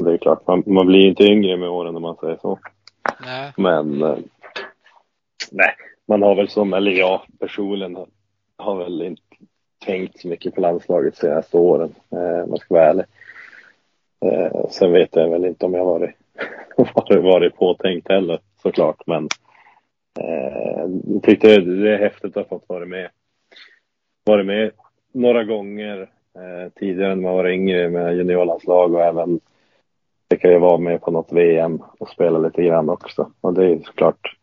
det är klart, man, man blir inte yngre med åren om man säger så. Nej, Men eh, nej, man har väl som, eller jag personligen har väl inte tänkt så mycket på landslaget de senaste åren, eh, om man ska vara ärlig. Eh, sen vet jag väl inte om jag har varit, varit, varit påtänkt heller såklart, men eh, jag tyckte det är häftigt att ha fått vara med. Varit med några gånger eh, tidigare när man var yngre med juniorlandslag och även fick jag vara med på något VM och spela lite grann också. Och det är såklart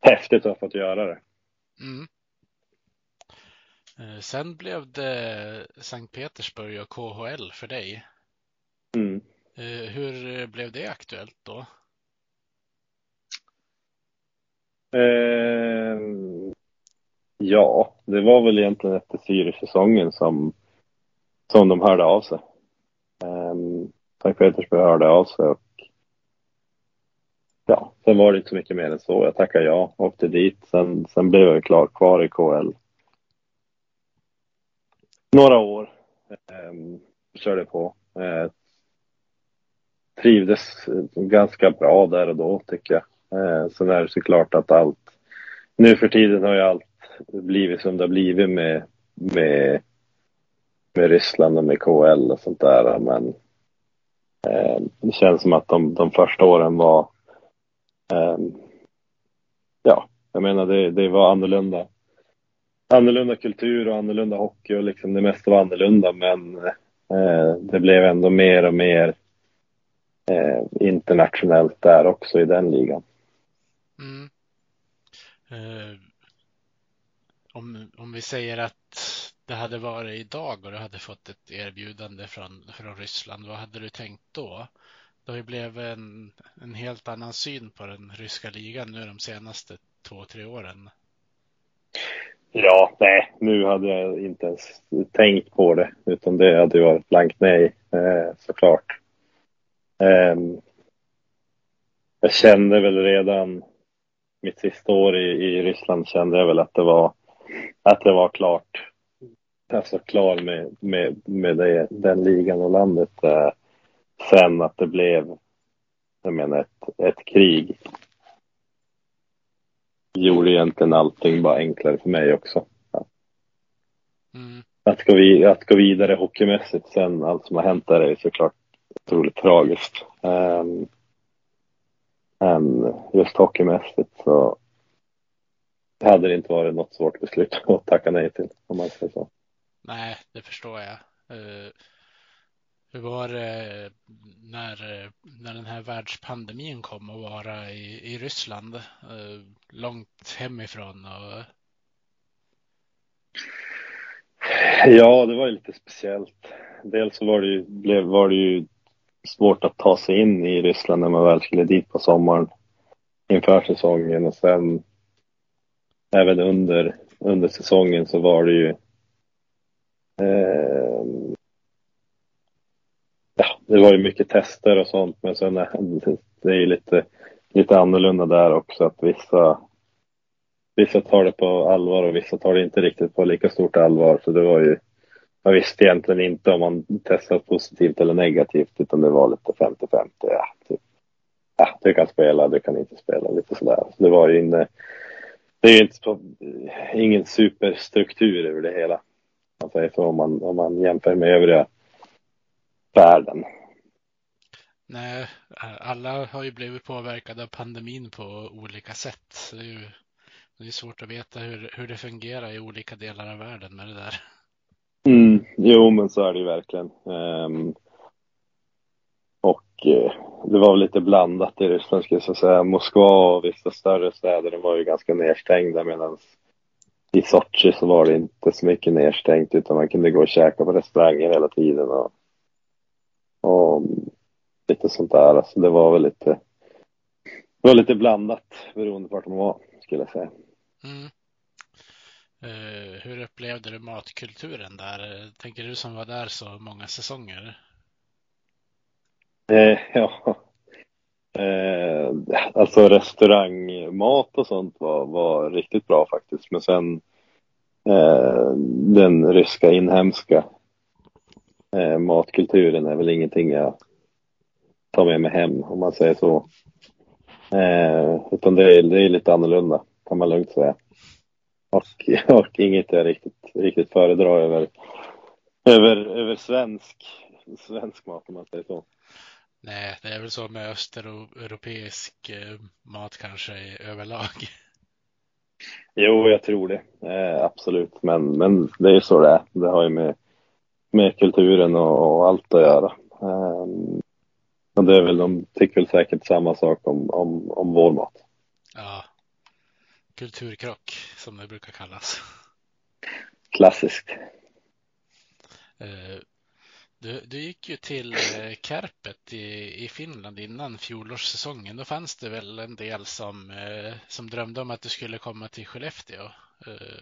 häftigt att ha fått göra det. Mm. Eh, Sen blev det Sankt Petersburg och KHL för dig. Mm. Eh, Hur blev det aktuellt då? Eh, ja, det var väl egentligen efter Sirius-säsongen som, som de hörde av sig. Eh, Sankt Petersburg hörde av sig och ja, sen var det inte så mycket mer än så. Jag tackade ja, åkte dit. Sen, sen blev jag klar kvar i KL. Några år. Eh, körde på. Eh, trivdes ganska bra där och då tycker jag. Eh, sen är det såklart att allt, nu för tiden har ju allt blivit som det har blivit med, med, med Ryssland och med KL och sånt där. Men eh, det känns som att de, de första åren var, eh, ja, jag menar det, det var annorlunda. Annorlunda kultur och annorlunda hockey och liksom det mesta var annorlunda men eh, det blev ändå mer och mer eh, internationellt där också i den ligan. Mm. Eh, om, om vi säger att det hade varit idag och du hade fått ett erbjudande från, från Ryssland, vad hade du tänkt då? Det har ju blivit en, en helt annan syn på den ryska ligan nu de senaste två, tre åren. Ja, nej, nu hade jag inte ens tänkt på det, utan det hade ju varit blankt nej, eh, såklart. Eh, jag kände väl redan mitt sista år i, i Ryssland kände jag väl att det var, att det var klart. Alltså klar med, med, med det, den ligan och landet. Eh, sen att det blev, jag menar ett, ett krig gjorde egentligen allting bara enklare för mig också. Mm. Att gå, vid, att gå vidare hockeymässigt sen allt som har hänt där är såklart otroligt tragiskt. Um, men just hockeymässigt så hade det inte varit något svårt beslut att tacka nej till om man säger så. Nej, det förstår jag. Eh, hur var det när, när den här världspandemin kom att vara i, i Ryssland? Eh, långt hemifrån och Ja, det var ju lite speciellt. Dels så var det ju, blev, var det ju svårt att ta sig in i Ryssland när man väl skulle dit på sommaren inför säsongen och sen även under, under säsongen så var det ju eh, ja, det var ju mycket tester och sånt men sen är det är ju lite lite annorlunda där också att vissa vissa tar det på allvar och vissa tar det inte riktigt på lika stort allvar. Så det var ju, Man visste egentligen inte om man testat positivt eller negativt utan det var lite 50-50. Ja, typ. ja, du kan spela, du kan inte spela, lite sådär. Så det var ju inne, det är ju inte så, ingen superstruktur över det hela. Alltså, om man, om man jämför med övriga världen. Nej, alla har ju blivit påverkade av pandemin på olika sätt. Det är ju det är svårt att veta hur, hur det fungerar i olika delar av världen med det där. Mm, jo, men så är det ju verkligen. Um, och uh, det var lite blandat i Ryssland, skulle jag säga. Moskva och vissa större städer var ju ganska nedstängda medan i Sochi så var det inte så mycket nedstängt utan man kunde gå och käka på restauranger hela tiden och, och lite sånt där. Alltså det var väl lite, det var lite blandat beroende på vart man var, skulle jag säga. Mm. Uh, hur upplevde du matkulturen där? Tänker du som var där så många säsonger? Uh, ja, uh, alltså restaurangmat och sånt var, var riktigt bra faktiskt. Men sen den ryska inhemska matkulturen är väl ingenting jag tar med mig hem om man säger så. utan det är, det är lite annorlunda kan man lugnt säga. Och, och inget jag riktigt, riktigt föredrar över, över, över svensk, svensk mat om man säger så. Nej, det är väl så med östeuropeisk eh, mat kanske överlag. Jo, jag tror det. Eh, absolut. Men, men det är ju så det är. Det har ju med, med kulturen och, och allt att göra. Eh, och det är väl, de tycker väl säkert samma sak om, om, om vår mat. Ja, kulturkrock som det brukar kallas. Klassiskt. Eh, du, du gick ju till eh, Kärpet i, i Finland innan fjolårssäsongen. Då fanns det väl en del som, eh, som drömde om att du skulle komma till Skellefteå.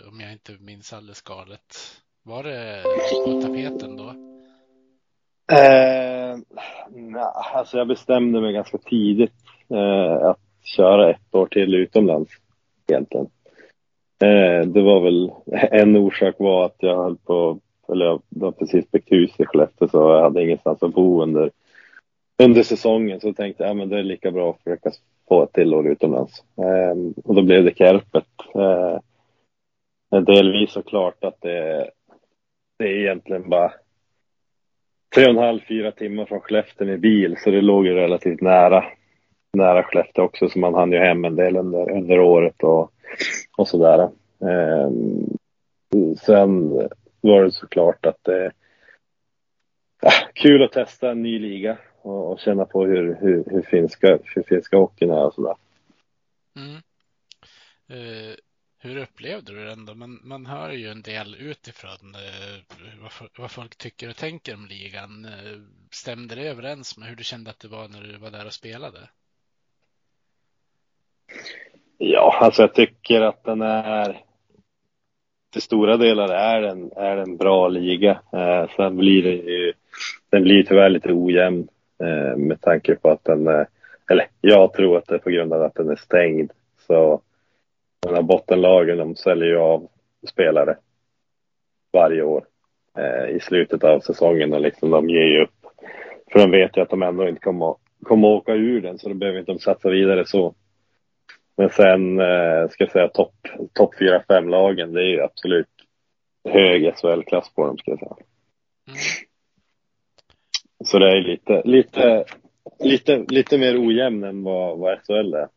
Om jag inte minns alldeles galet. Var det på tapeten då? Eh, alltså jag bestämde mig ganska tidigt eh, att köra ett år till utomlands egentligen. Eh, det var väl, en orsak var att jag höll på, eller jag var precis byggt hus i Skellefteå så jag hade ingenstans att bo under, under säsongen så tänkte jag, ja men det är lika bra att försöka få ett till år utomlands. Eh, och då blev det Kärpet. Eh, delvis såklart att det, det är egentligen bara tre och en halv, fyra timmar från Skellefteå med bil så det låg ju relativt nära nära Skellefteå också så man hann ju hem en del under, under året och, och sådär. Eh, sen var det såklart att det är kul att testa en ny liga och, och känna på hur, hur, hur, finska, hur finska hockeyn är och sådär. Mm. Uh, hur upplevde du den då? Man, man hör ju en del utifrån eh, vad, vad, folk tycker och tänker om ligan. Eh, stämde det överens med hur du kände att det var när du var där och spelade? Ja, alltså jag tycker att den är till stora delar är den, är en bra liga. Eh, sen blir det ju, den blir tyvärr lite ojämn eh, med tanke på att den, eh, eller jag tror att det är på grund av att den är stängd. Så de här bottenlagen, de säljer ju av spelare varje år eh, i slutet av säsongen och liksom de ger ju upp. För de vet ju att de ändå inte kommer, kommer åka ur den så då behöver inte de satsa vidare så. Men sen eh, ska jag säga topp top 4-5-lagen, det är ju absolut hög SHL-klass på dem ska jag säga. Mm. Så det är lite, lite, lite, lite mer ojämn än vad, vad SHL är.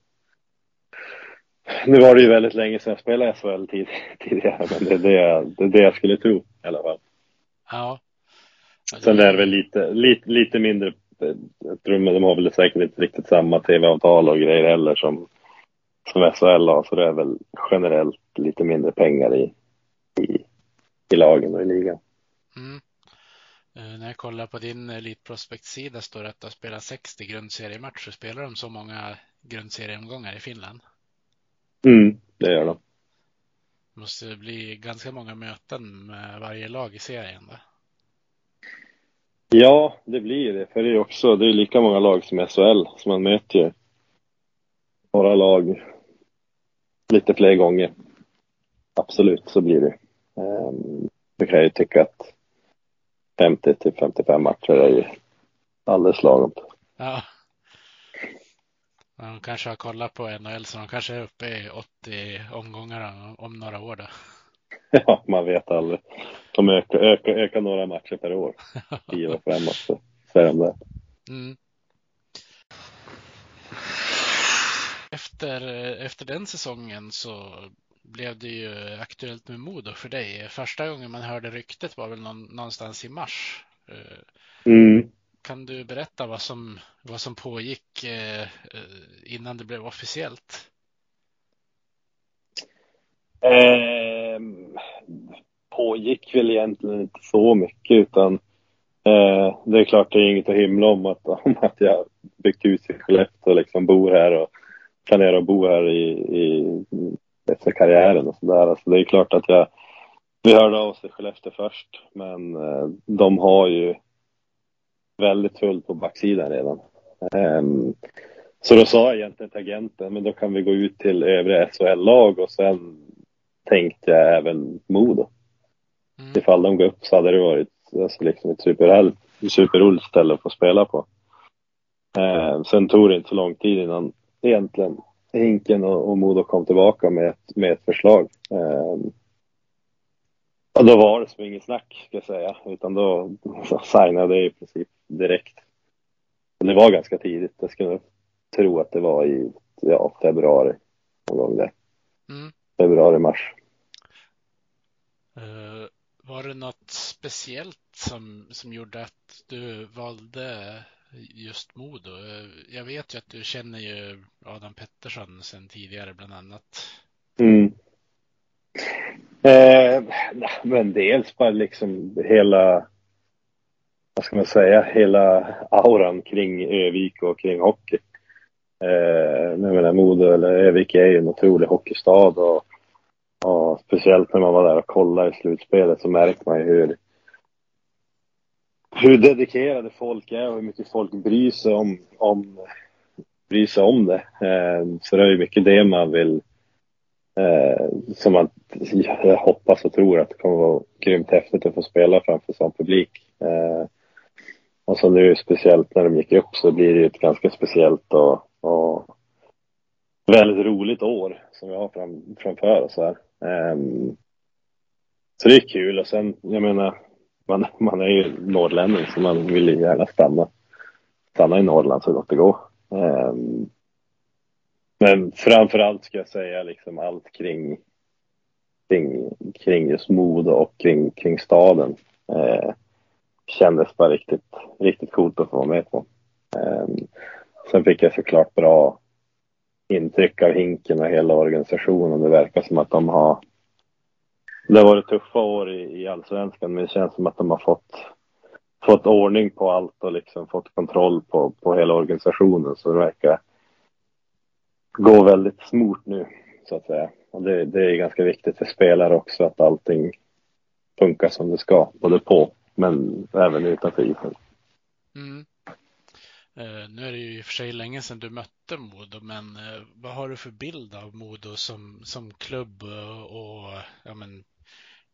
Nu var det ju väldigt länge sedan jag spelade SHL tid, tidigare, men det är det, jag, det är det jag skulle tro i alla fall. Ja. Sen är det väl lite, lite, lite mindre, jag tror de har väl säkert inte riktigt samma tv-avtal och grejer heller som som SHL har så det är väl generellt lite mindre pengar i, i, i lagen och i ligan. Mm. Uh, när jag kollar på din Elite Prospect-sida står det att du har spelat 60 grundseriematcher. Spelar de så många grundserieomgångar i Finland? Mm, det gör de. Det måste bli ganska många möten med varje lag i serien. Då. Ja, det blir det. För det är också det är lika många lag som SHL, så man möter ju några lag lite fler gånger. Absolut, så blir det. Um, jag kan ju tycka att 50 till 55 matcher är ju alldeles lagom. Ja. De kanske har kollat på NHL så de kanske är uppe i 80 omgångar om några år då. Ja, man vet aldrig. De ökar, ökar, ökar några matcher per år. Tio år framåt så, så är de där. Mm. Efter, efter den säsongen så blev det ju aktuellt med Modo för dig. Första gången man hörde ryktet var väl någonstans i mars. Mm. Kan du berätta vad som, vad som pågick eh, innan det blev officiellt? Eh, pågick väl egentligen inte så mycket utan eh, det är klart det är inget att hymla om att, om att jag byggt hus i Skellefteå och liksom bor här och planerar att bo här i, i efter karriären och sådär. Alltså det är klart att jag, vi hörde av oss i Skellefteå först men eh, de har ju väldigt fullt på backsidan redan. Um, så då sa jag egentligen till agenten, men då kan vi gå ut till övriga SHL-lag och sen tänkte jag även Modo. Mm. Ifall de går upp så hade det varit alltså liksom ett superhärligt, superroligt ställe att få spela på. Eh, sen tog det inte så lång tid innan egentligen Hinken och, och Modo kom tillbaka med ett, med ett förslag. Eh, och då var det som inget snack ska jag säga, utan då, signade jag i princip direkt. det var ganska tidigt, jag skulle tro att det var i ja, februari någon gång där. Mm. Februari, mars. Uh, var det något speciellt som, som gjorde att du valde just Modo? Uh, jag vet ju att du känner ju Adam Pettersson sedan tidigare bland annat. Mm. Eh, men dels bara liksom hela, vad ska man säga, hela auran kring Övik och kring hockey. Eh, jag menar Modo eller Övik är ju en otrolig hockeystad och, och speciellt när man var där och kollade i slutspelet så märker man ju hur hur dedikerade folk är och hur mycket folk bryr sig om, om, bryr sig om det. Eh, så det är ju mycket det man vill Eh, som man, jag hoppas och tror att det kommer vara grymt häftigt att få spela framför sån publik. Eh, och så nu speciellt när de gick upp så blir det ju ett ganska speciellt och, och väldigt roligt år som vi har fram, framför oss här. Eh, så det är kul och sen, jag menar, man, man är ju norrlänning så man vill ju gärna stanna, stanna i Norrland så gott det går. Ehm, men framförallt ska jag säga liksom allt kring, kring, kring just Modo och kring, kring staden. Eh, kändes bara riktigt, riktigt coolt att få vara med på. Eh, sen fick jag såklart bra intryck av Hinken och hela organisationen. Det verkar som att de har det har varit tuffa år i, i allsvenskan men det känns som att de har fått, fått ordning på allt och liksom fått kontroll på, på hela organisationen. Så det verkar går väldigt smort nu så att säga. Och det, det är ganska viktigt för spelare också att allting funkar som det ska, både på men även utanför isen. Mm. Uh, nu är det ju i och för sig länge sedan du mötte Modo, men uh, vad har du för bild av Modo som, som klubb och ja, men,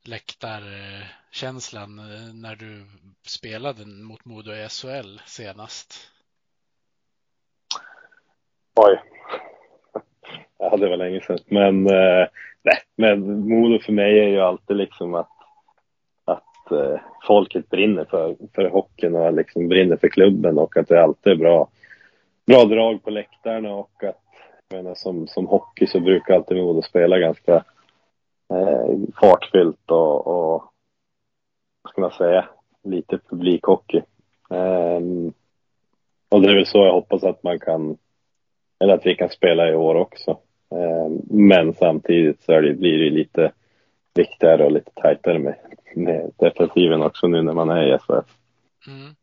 läktarkänslan när du spelade mot Modo i SHL senast? Oj, Ja, det var länge sedan. Men, eh, nej, men Modo för mig är ju alltid liksom att, att eh, folket brinner för, för hockeyn och liksom brinner för klubben och att det alltid är bra, bra drag på läktarna och att jag menar, som, som hockey så brukar alltid Modo spela ganska eh, fartfyllt och, och vad ska man säga, lite publikhockey. Eh, och det är väl så jag hoppas att man kan, eller att vi kan spela i år också. Eh, men samtidigt så det, blir det lite viktigare och lite tajtare med, med defensiven också nu när man är i SHF. Mm.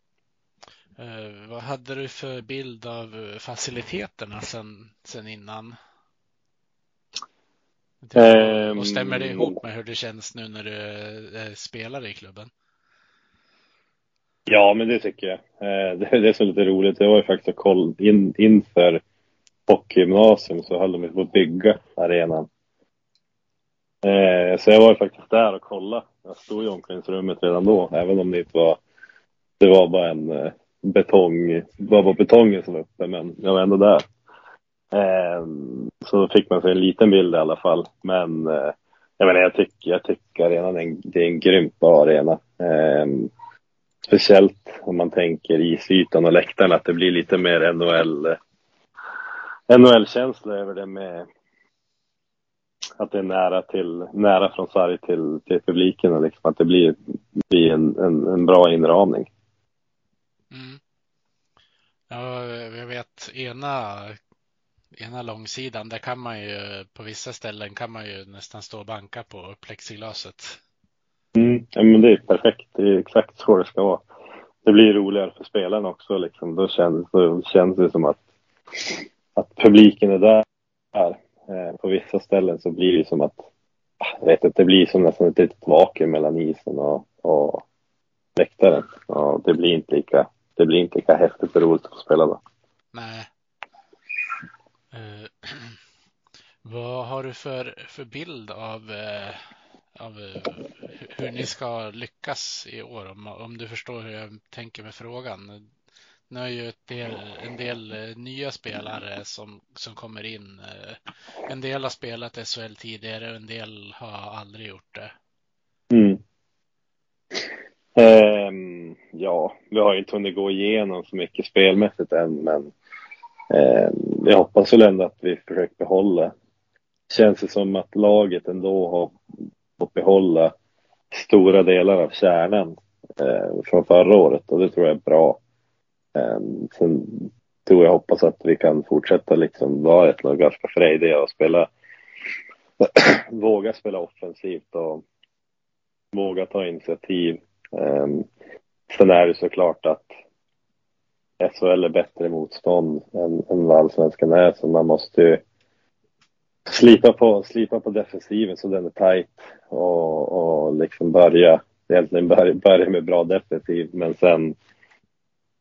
Eh, vad hade du för bild av faciliteterna sen, sen innan? Um, och stämmer det ihop med hur det känns nu när du eh, spelar i klubben? Ja, men det tycker jag. Eh, det, det är så lite roligt. Jag var ju faktiskt och koll in, inför hockeygymnasium så höll de på att bygga arenan. Eh, så jag var ju faktiskt där och kollade. Jag stod i omklädningsrummet redan då, även om det inte var, det var bara en eh, betong, Det var bara betongen som var uppe, men jag var ändå där. Eh, så då fick man sig en liten bild i alla fall. Men eh, jag menar, jag tycker, jag tycker arenan är en, det är en grymt bra arena. Eh, speciellt om man tänker isytan och läktarna, att det blir lite mer NHL, eh, NHL-känsla över det med att det är nära till, nära från sarg till, till publiken och liksom att det blir, blir en, en, en bra inramning. Mm. Ja, jag vet ena, ena långsidan, där kan man ju på vissa ställen kan man ju nästan stå och banka på plexiglaset. Mm, ja, men det är perfekt. Det är exakt så det ska vara. Det blir roligare för spelarna också. Liksom. Då, känns, då känns det som att, att publiken är där. Eh, på vissa ställen så blir det som att ah, jag vet inte, det blir som nästan ett litet vakuum mellan isen och, och läktaren. Och det blir inte lika, det blir inte lika häftigt och roligt att spela då. Nej. Uh, vad har du för, för bild av, uh, av uh, hur ni ska lyckas i år? Om, om du förstår hur jag tänker med frågan. Nu har ju del, en del eh, nya spelare som, som kommer in. Eh, en del har spelat SHL tidigare och en del har aldrig gjort det. Mm. Um, ja, vi har inte hunnit gå igenom så mycket spelmässigt än, men ehm, um, jag hoppas väl ändå att vi försöker behålla. Känns det som att laget ändå har fått behålla stora delar av kärnan uh, från förra året och det tror jag är bra. Ehm, sen tror jag hoppas att vi kan fortsätta liksom vara ett lag ganska frejdiga och spela våga spela offensivt och våga ta initiativ. Ehm, sen är det såklart att SHL är bättre motstånd än, än vad allsvenskan är så man måste ju slipa på, slipa på defensiven så den är tajt. och, och liksom börja egentligen börja, börja med bra defensiv men sen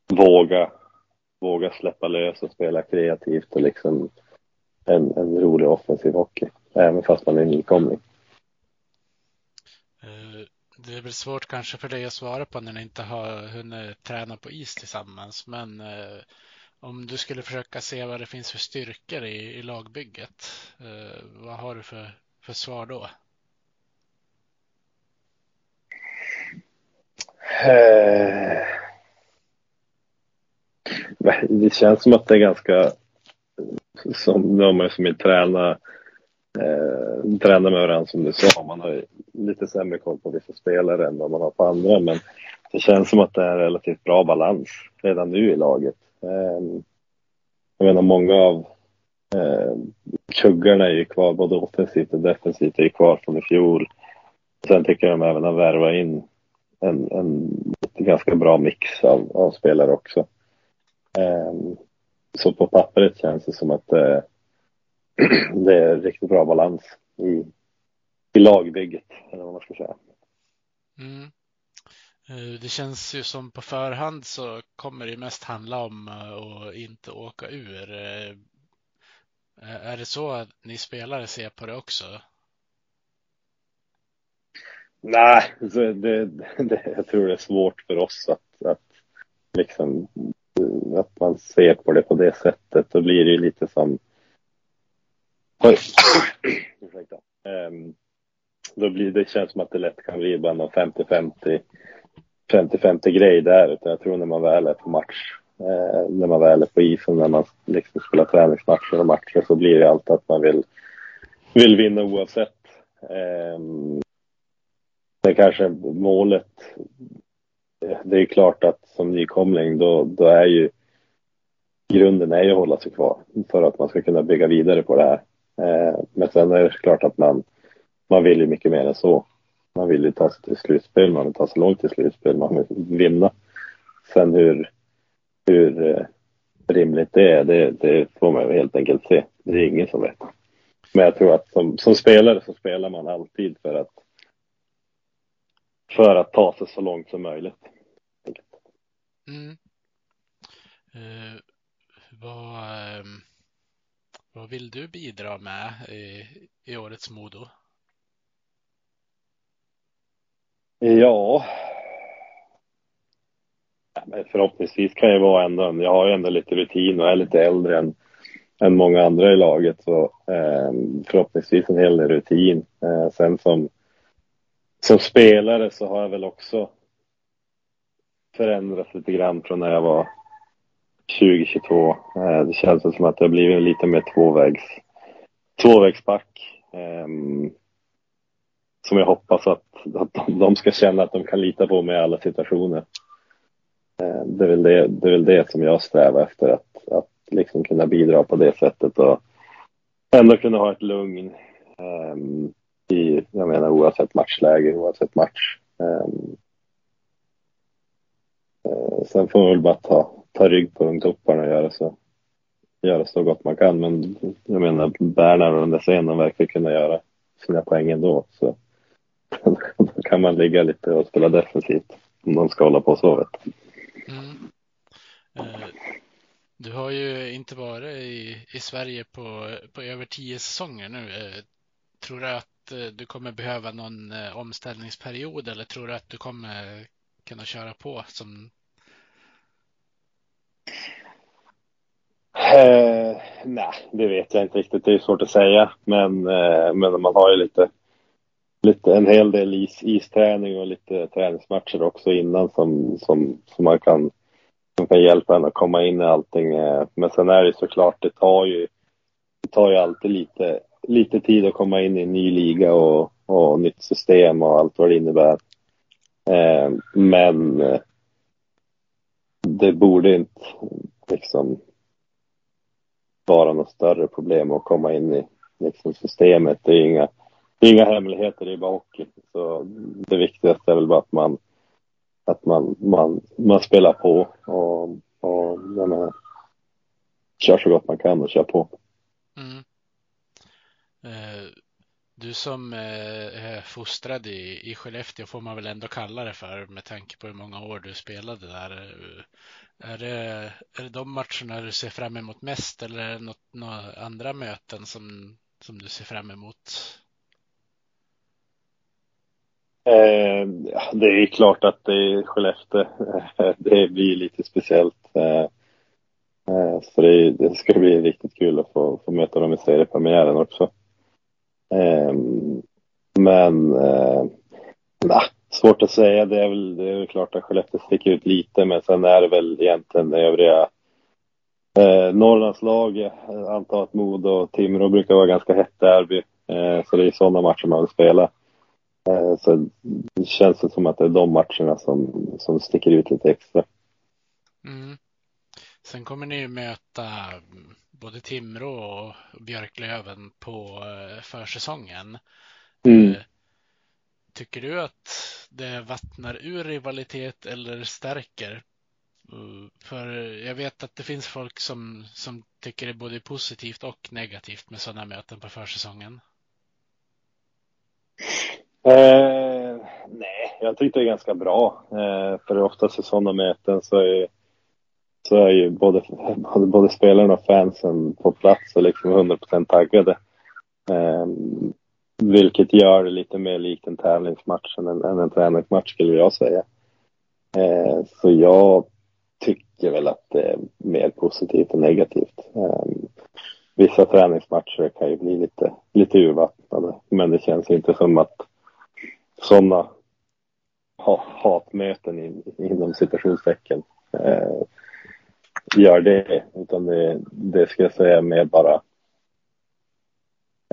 våga, våga släppa lös och spela kreativt och liksom en, en rolig offensiv hockey, även fast man är nykomling. Eh, det är väl svårt kanske för dig att svara på när ni inte har hunnit träna på is tillsammans, men eh, om du skulle försöka se vad det finns för styrkor i, i lagbygget, eh, vad har du för, för svar då? Eh det känns som att det är ganska, som de är som vill träna, eh, träna med varandra som du sa. Man har ju lite sämre koll på vissa spelare än vad man har på andra, men det känns som att det är en relativt bra balans redan nu i laget. Eh, jag menar många av eh, kuggarna är ju kvar, både offensivt och defensivt är ju kvar från i fjol. Sen tycker jag de även har värvat in en, en ganska bra mix av, av spelare också. Ehm, så på pappret känns det som att eh, det är riktigt bra balans i, i lagbygget, eller vad man ska säga. Mm. Eh, det känns ju som på förhand så kommer det mest handla om eh, att inte åka ur. Är det så att ni spelare ser på det också? Nej, det, det, jag tror det är svårt för oss att, att liksom Eh, att man ser på det på det sättet. Då blir det ju lite som... Oj. Ursäkta. Um, då blir det känns som att det lätt kan bli bara någon 50-50 50-50 grej där. Utan jag tror när man väl är på match, eh, när man väl är på isen, när man liksom spelar träningsmatcher och matcher så blir det alltid att man vill, vill vinna oavsett. Eh, det kanske målet Eh, det är klart att som nykomling då, då är ju grunden är ju att hålla sig kvar för att man ska kunna bygga vidare på det här. Eh, men sen är det klart att man, man vill ju mycket mer än så. Man vill ju ta sig till slutspel, man vill ta sig långt till slutspel, man vill vinna. Sen hur, hur eh, rimligt det är, det, det får man ju helt enkelt se. Det är ingen som vet. Men jag tror att som, som spelare så spelar man alltid för att för att ta sig så långt som möjligt. Mm. Uh, vad, um, vill du bidra med i, i årets Modo? Ja. Men förhoppningsvis kan jag vara ändå, jag har ju ändå lite rutin och är lite äldre än, än många andra i laget så eh, förhoppningsvis en hel del rutin. Eh, sen som, som spelare så har jag väl också förändrats lite grann från när jag var 2022. Eh, det känns som att det har blivit lite mer tvåvägs, tvåvägsback. Eh, som jag hoppas att, att de ska känna att de kan lita på mig i alla situationer. Eh, det är väl det, det, är väl det som jag strävar efter, att, att liksom kunna bidra på det sättet och ändå kunna ha ett lugn ehm, i, jag menar oavsett matchläge, oavsett match. Um, Eh, sen får man väl bara ta, ta rygg på ungtopparna och göra så, göra så gott man kan. Men jag menar Bernhard och den där scenen verkar kunna göra sina poäng ändå. Så då kan man ligga lite och spela defensivt om de ska hålla på så. Vet. Mm. Eh, du har ju inte varit i, i Sverige på, på över tio säsonger nu. Eh, tror du att eh, du kommer behöva någon eh, omställningsperiod eller tror du att du kommer kunna köra på som Eh, nej, det vet jag inte riktigt. Det är svårt att säga. Men, eh, men man har ju lite, lite en hel del is, isträning och lite träningsmatcher också innan som, som, som man kan, som kan hjälpa en att komma in i allting. Eh, men sen är det såklart, det tar ju, det tar ju alltid lite, lite tid att komma in i en ny liga och, och nytt system och allt vad det innebär. Eh, men eh, det borde inte liksom vara något större problem att komma in i liksom, systemet. Det är inga, det är inga hemligheter, det är bara hockey. Så det viktigaste är väl bara att man, att man, man, man spelar på och, och jag menar, kör så gott man kan och kör på. Mm. Eh, du som eh, är fostrad i, i Skellefteå får man väl ändå kalla det för med tanke på hur många år du spelade där. Är det, är det de matcherna du ser fram emot mest eller är det något, några andra möten som, som du ser fram emot? Eh, det är klart att det är Skellefteå. det blir lite speciellt. Eh, eh, så det, det, ska bli riktigt kul att få, få möta dem i seriepremiären också. Ehm, men eh, nah, svårt att säga. Det är väl, det är väl klart att Skellefteå sticker ut lite, men sen är det väl egentligen övriga eh, Norrlandslag. Jag antar att Modo och Timrå brukar vara ganska hett derby, eh, så det är sådana matcher man vill spela. Eh, så det känns som att det är de matcherna som, som sticker ut lite extra. Mm. Sen kommer ni ju möta både Timrå och Björklöven på eh, försäsongen. Mm. Eh, tycker du att det vattnar ur rivalitet eller stärker? Eh, för jag vet att det finns folk som, som tycker det är både positivt och negativt med sådana möten på försäsongen. Eh, nej, jag tycker det är ganska bra. Eh, för oftast i sådana möten så är så är ju både, både, både spelarna och fansen på plats och liksom 100% taggade. Eh, vilket gör det lite mer likt en tävlingsmatch än en, än en träningsmatch skulle jag säga. Eh, så jag tycker väl att det är mer positivt än negativt. Eh, vissa träningsmatcher kan ju bli lite, lite urvattnade, men det känns inte som att sådana ha, hatmöten inom citationstecken eh, gör det, utan det, det ska jag säga mer bara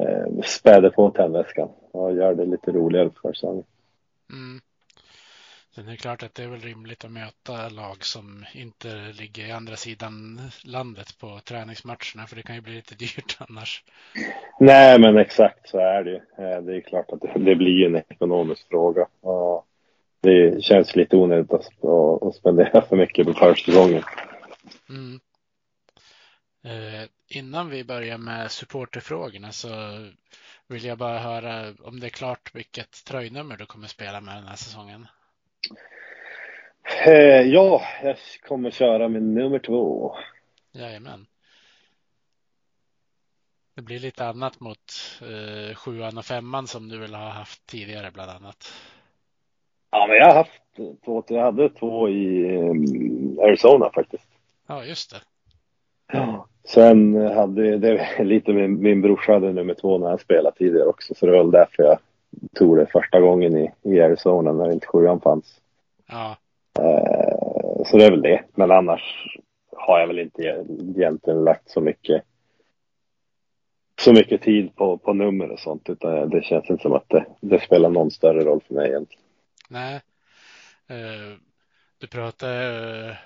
eh, späder på tändväskan och gör det lite roligare för säsongen. Mm. Sen är det klart att det är väl rimligt att möta lag som inte ligger i andra sidan landet på träningsmatcherna, för det kan ju bli lite dyrt annars. Nej, men exakt så är det ju. Eh, det är klart att det blir en ekonomisk fråga. Det känns lite onödigt att, spendera för mycket på försäsongen. Mm. Eh, innan vi börjar med supporterfrågorna så vill jag bara höra om det är klart vilket tröjnummer du kommer spela med den här säsongen. Eh, ja, jag kommer köra med nummer två. Jajamän. Det blir lite annat mot eh, sjuan och femman som du väl har haft tidigare bland annat. Ja, men jag har haft två, jag hade två i um, Arizona faktiskt. Ja, just det. Ja. Sen hade det lite min, min brorsa hade nummer två när han spelade tidigare också, så det var väl därför jag tog det första gången i, i Arizona när inte sjuan fanns. Ja. Eh, så det är väl det. Men annars har jag väl inte egentligen lagt så mycket så mycket tid på, på nummer och sånt utan det känns inte som att det, det spelar någon större roll för mig egentligen. Nej. Uh, du pratade uh,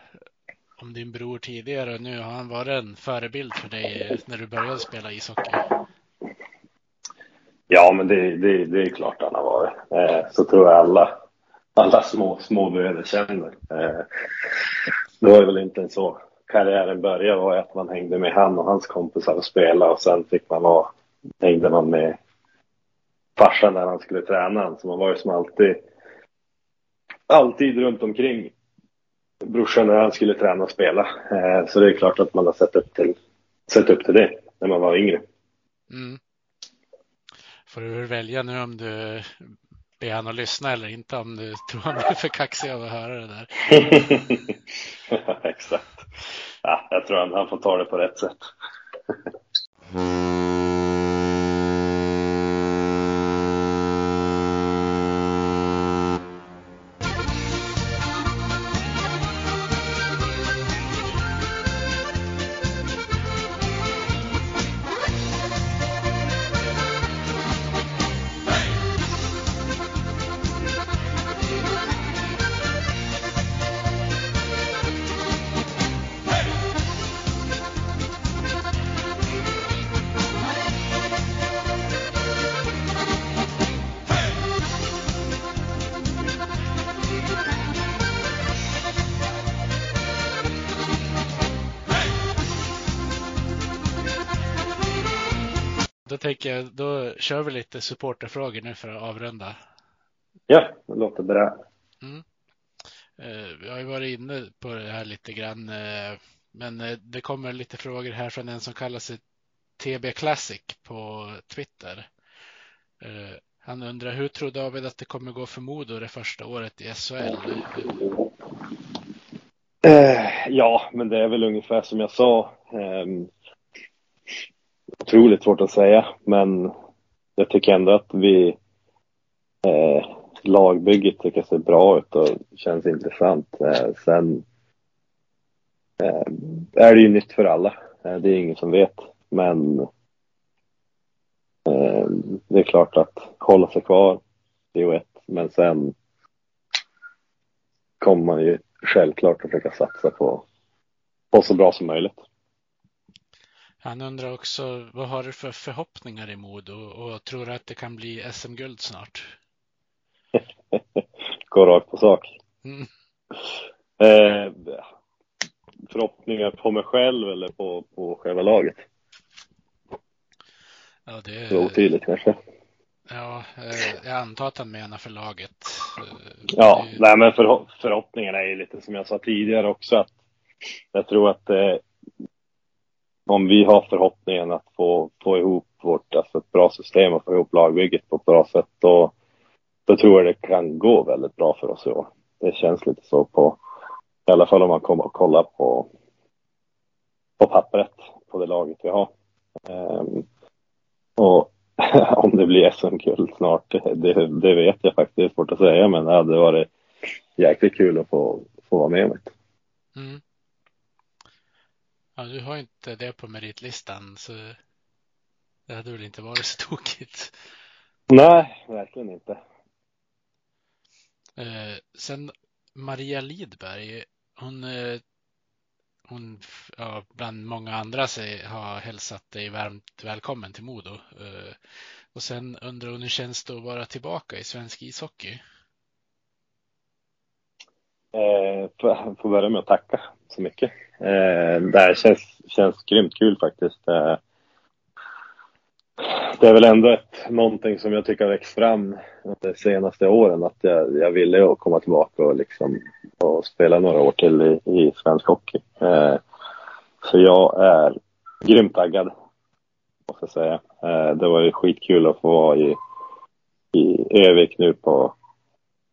om din bror tidigare och nu har han varit en förebild för dig när du började spela ishockey. Ja, men det, det, det är klart han har varit. Eh, så tror jag alla, alla små, små bröder känner. Eh, det var väl inte så karriären började var att man hängde med han och hans kompisar och spelade och sen fick man vara, hängde man med farsan när han skulle träna. Så man var ju som alltid, alltid runt omkring brorsan när han skulle träna och spela. Eh, så det är klart att man har sett upp till, sett upp till det när man var yngre. Mm. Får du välja nu om du ber han att lyssna eller inte om du tror han blir för kaxig av att höra det där. Exakt. Ja, jag tror han, han får ta det på rätt sätt. Då tänker jag, då kör vi lite supporterfrågor nu för att avrunda. Ja, det låter bra. Mm. Eh, vi har ju varit inne på det här lite grann, eh, men eh, det kommer lite frågor här från en som kallar sig TB Classic på Twitter. Han undrar hur tror David att det kommer gå för Modo det första året i SHL? Ja, men det är väl ungefär som jag sa. Otroligt svårt att säga, men jag tycker ändå att vi eh, lagbygget tycker jag ser bra ut och känns intressant. Eh, sen eh, är det ju nytt för alla. Eh, det är ingen som vet, men eh, det är klart att hålla sig kvar, det är ju ett, men sen kommer man ju självklart att försöka satsa på, på så bra som möjligt. Han undrar också, vad har du för förhoppningar i Modo och tror du att det kan bli SM-guld snart? Gå rakt på sak. Mm. Eh, förhoppningar på mig själv eller på, på själva laget? Ja, det är... Otydligt kanske. Ja, eh, jag antar att han menar för laget. Eh, ja, det... nej men för, förhoppningarna är ju lite som jag sa tidigare också att jag tror att eh, om vi har förhoppningen att få, få ihop vårt, alltså ett bra system och få ihop lagbygget på ett bra sätt, då, då tror jag det kan gå väldigt bra för oss i år. Det känns lite så på, i alla fall om man kommer och kollar på, på pappret på det laget vi har. Um, och om det blir SM-guld snart, det, det, vet jag faktiskt, det är svårt att säga, men det hade varit jäkligt kul att få, få vara med om det. Mm. Ja, du har inte det på meritlistan så det hade väl inte varit så tokigt. Nej, verkligen inte. Eh, sen Maria Lidberg, hon, eh, hon ja, bland många andra sig, har hälsat dig varmt välkommen till Modo. Eh, och sen undrar hon hur känns det att vara tillbaka i svensk ishockey? Eh, får, börja med att tacka så mycket. Eh, det här känns, känns grymt kul faktiskt. Eh, det är väl ändå ett, någonting som jag tycker har växt fram de senaste åren. Att jag, jag ville komma tillbaka och, liksom, och spela några år till i, i svensk hockey. Eh, så jag är grymt taggad. måste jag säga. Eh, det var ju skitkul att få vara i, i Övik nu på,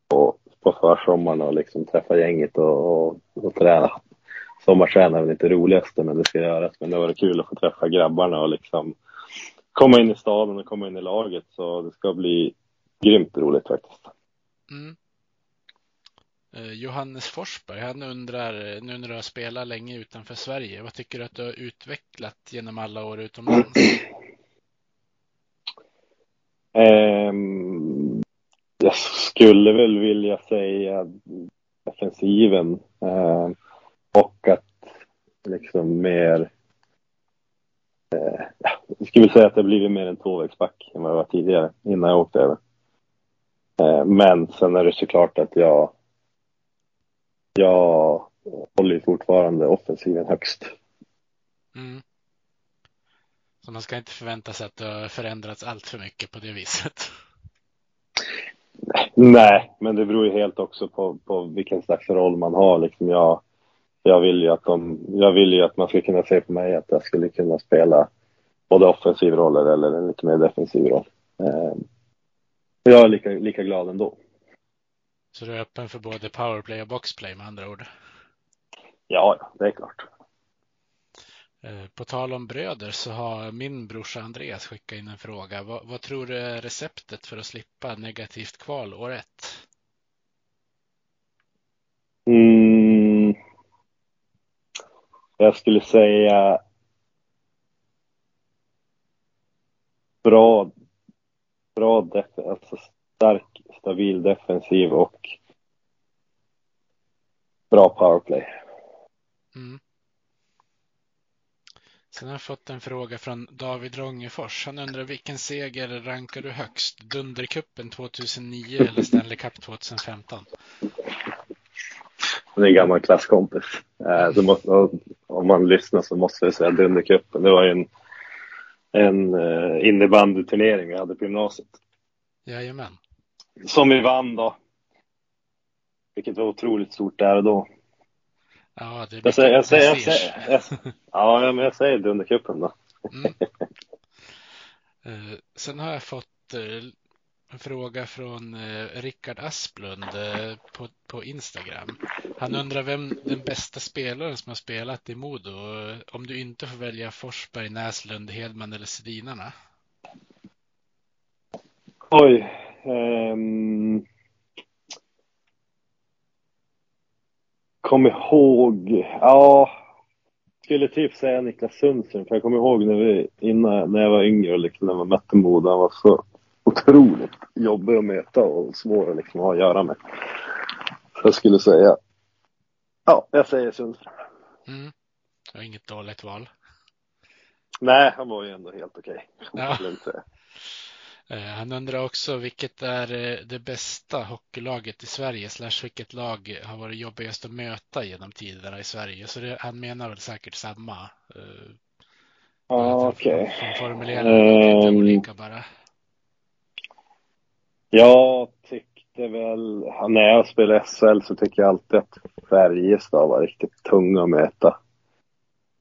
på, på försommaren och liksom träffa gänget och, och, och träna. Sommarträna är väl inte roligaste, men det ska göras. Men det var kul att få träffa grabbarna och liksom komma in i staden och komma in i laget. Så det ska bli grymt roligt faktiskt. Mm. Eh, Johannes Forsberg, han undrar, eh, nu när du har spelat länge utanför Sverige, vad tycker du att du har utvecklat genom alla år utomlands? Um, jag skulle väl vilja säga defensiven uh, och att liksom mer uh, jag skulle säga att det blivit mer en tvåvägsback än vad jag var tidigare innan jag åkte över. Uh, men sen är det såklart att jag jag håller fortfarande offensiven högst. Mm. Så man ska inte förvänta sig att det har förändrats allt för mycket på det viset. Nej, men det beror ju helt också på, på vilken slags roll man har. Liksom jag, jag, vill ju att de, jag vill ju att man ska kunna se på mig att jag skulle kunna spela både offensiv roller eller en lite mer defensiv roll. Eh, jag är lika, lika glad ändå. Så du är öppen för både powerplay och boxplay med andra ord? Ja, det är klart. Eh, på tal om bröder så har min brorsa Andreas skickat in en fråga. Vad, vad, tror du är receptet för att slippa negativt kval år ett? Mm. Jag skulle säga bra, bra def alltså stark, stabil defensiv och bra powerplay. Mm. Sen har jag fått en fråga från David Rongefors. Han undrar vilken seger rankar du högst? Dundercupen 2009 eller Stanley Cup 2015? Det är en gammal klasskompis. Eh, måste, om man lyssnar så måste jag säga Dundercupen. Det var ju en, en eh, innebandyturnering vi hade på gymnasiet. Jajamän. Som vi vann då. Vilket var otroligt stort där och då. Ja, det är jag säger, jag säger, jag säger, jag, Ja, men jag säger Dundercupen då. Mm. Uh, sen har jag fått uh, en fråga från eh, Rickard Asplund eh, på, på Instagram. Han undrar vem den bästa spelaren som har spelat i Modo. Eh, om du inte får välja Forsberg, Näslund, Hedman eller Sedinarna. Oj. Um... Kom ihåg, ja. Skulle typ säga Niklas Sundström, för jag kommer ihåg när, vi, innan, när jag var yngre och liksom, när man mötte Modo, han var så otroligt jobbig att möta och svår att liksom ha att göra med. Så jag skulle säga, ja, jag säger Sundström. Mm. Det var inget dåligt val. Nej, han var ju ändå helt okej. Okay. Ja. Eh, han undrar också vilket är eh, det bästa hockeylaget i Sverige slash vilket lag har varit jobbigast att möta genom tiderna i Sverige. Så det, han menar väl säkert samma. Uh, ah, okej. Okay. Formulera um, lite olika bara. Jag tyckte väl, när jag spelade SHL så tycker jag alltid att Färjestad var riktigt tunga att möta.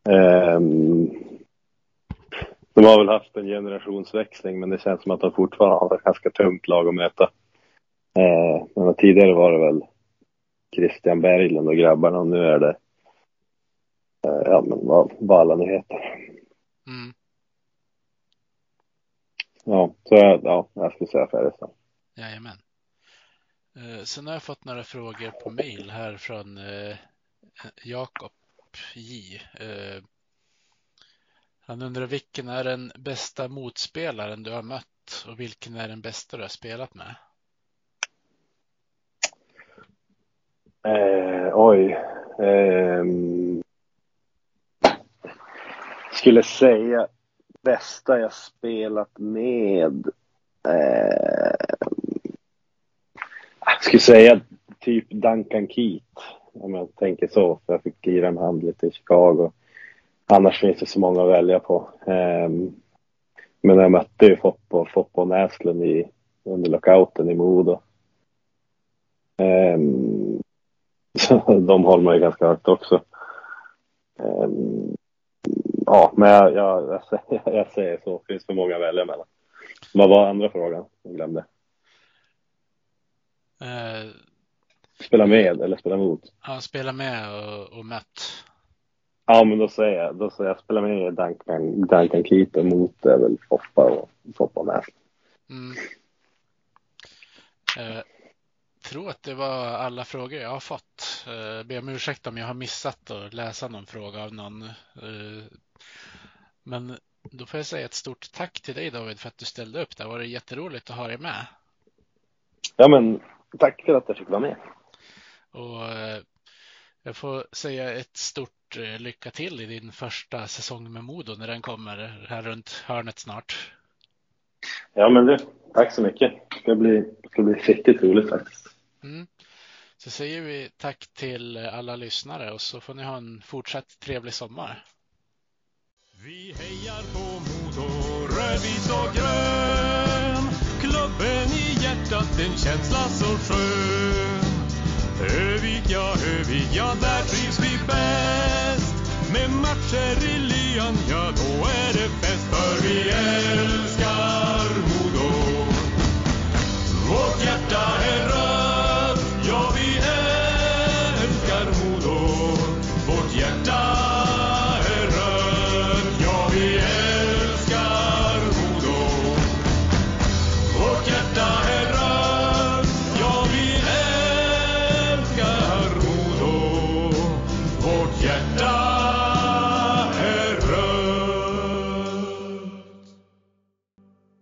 Um, de har väl haft en generationsväxling men det känns som att de fortfarande har ett ganska tungt lag att möta. Eh, men tidigare var det väl Christian Berglund och grabbarna och nu är det eh, ja men vad, vad alla nu heter. Mm. Ja, så ja, jag skulle säga Färjestad. Jajamän. Eh, sen har jag fått några frågor på mail här från eh, Jakob J. Eh, han undrar vilken är den bästa motspelaren du har mött och vilken är den bästa du har spelat med? Eh, oj. Eh, skulle säga bästa jag spelat med. Eh, jag skulle säga typ Duncan Keat. Om jag tänker så. För jag fick lira med honom lite i Chicago. Annars finns det så många att välja på. Um, men jag mötte ju Foppa och Foppa och Näslund i, under lockouten i Modo. Um, så de håller man ju ganska högt också. Um, ja, men jag, jag, jag, säger, jag säger så. Det finns för många att välja mellan. Vad var andra frågan? Jag glömde. Eh, Spela med eller spela mot? ja, spela med och, och mött. Ja, men då säger jag, då säger jag spela med Duncan, Duncan Keeper mot är väl Foppa och Foppa med. Mm. Eh, tror att det var alla frågor jag har fått. Eh, ber om ursäkt om jag har missat att läsa någon fråga av någon. Eh, men då får jag säga ett stort tack till dig David för att du ställde upp. Det har varit jätteroligt att ha dig med. Ja, men tack för att jag fick vara med. Och eh, jag får säga ett stort eh, lycka till i din första säsong med Modo när den kommer här runt hörnet snart. Ja, men du, tack så mycket. Det ska bli, det ska bli riktigt roligt faktiskt. Mm. Så säger vi tack till alla lyssnare och så får ni ha en fortsatt trevlig sommar. Vi hejar på Modo, rödvit och grön hjärtat en känsla så skön. Övik, ja, Övik, ja, där trivs vi bäst. Med matcher i lyan, ja, då är det fest. För vi älskar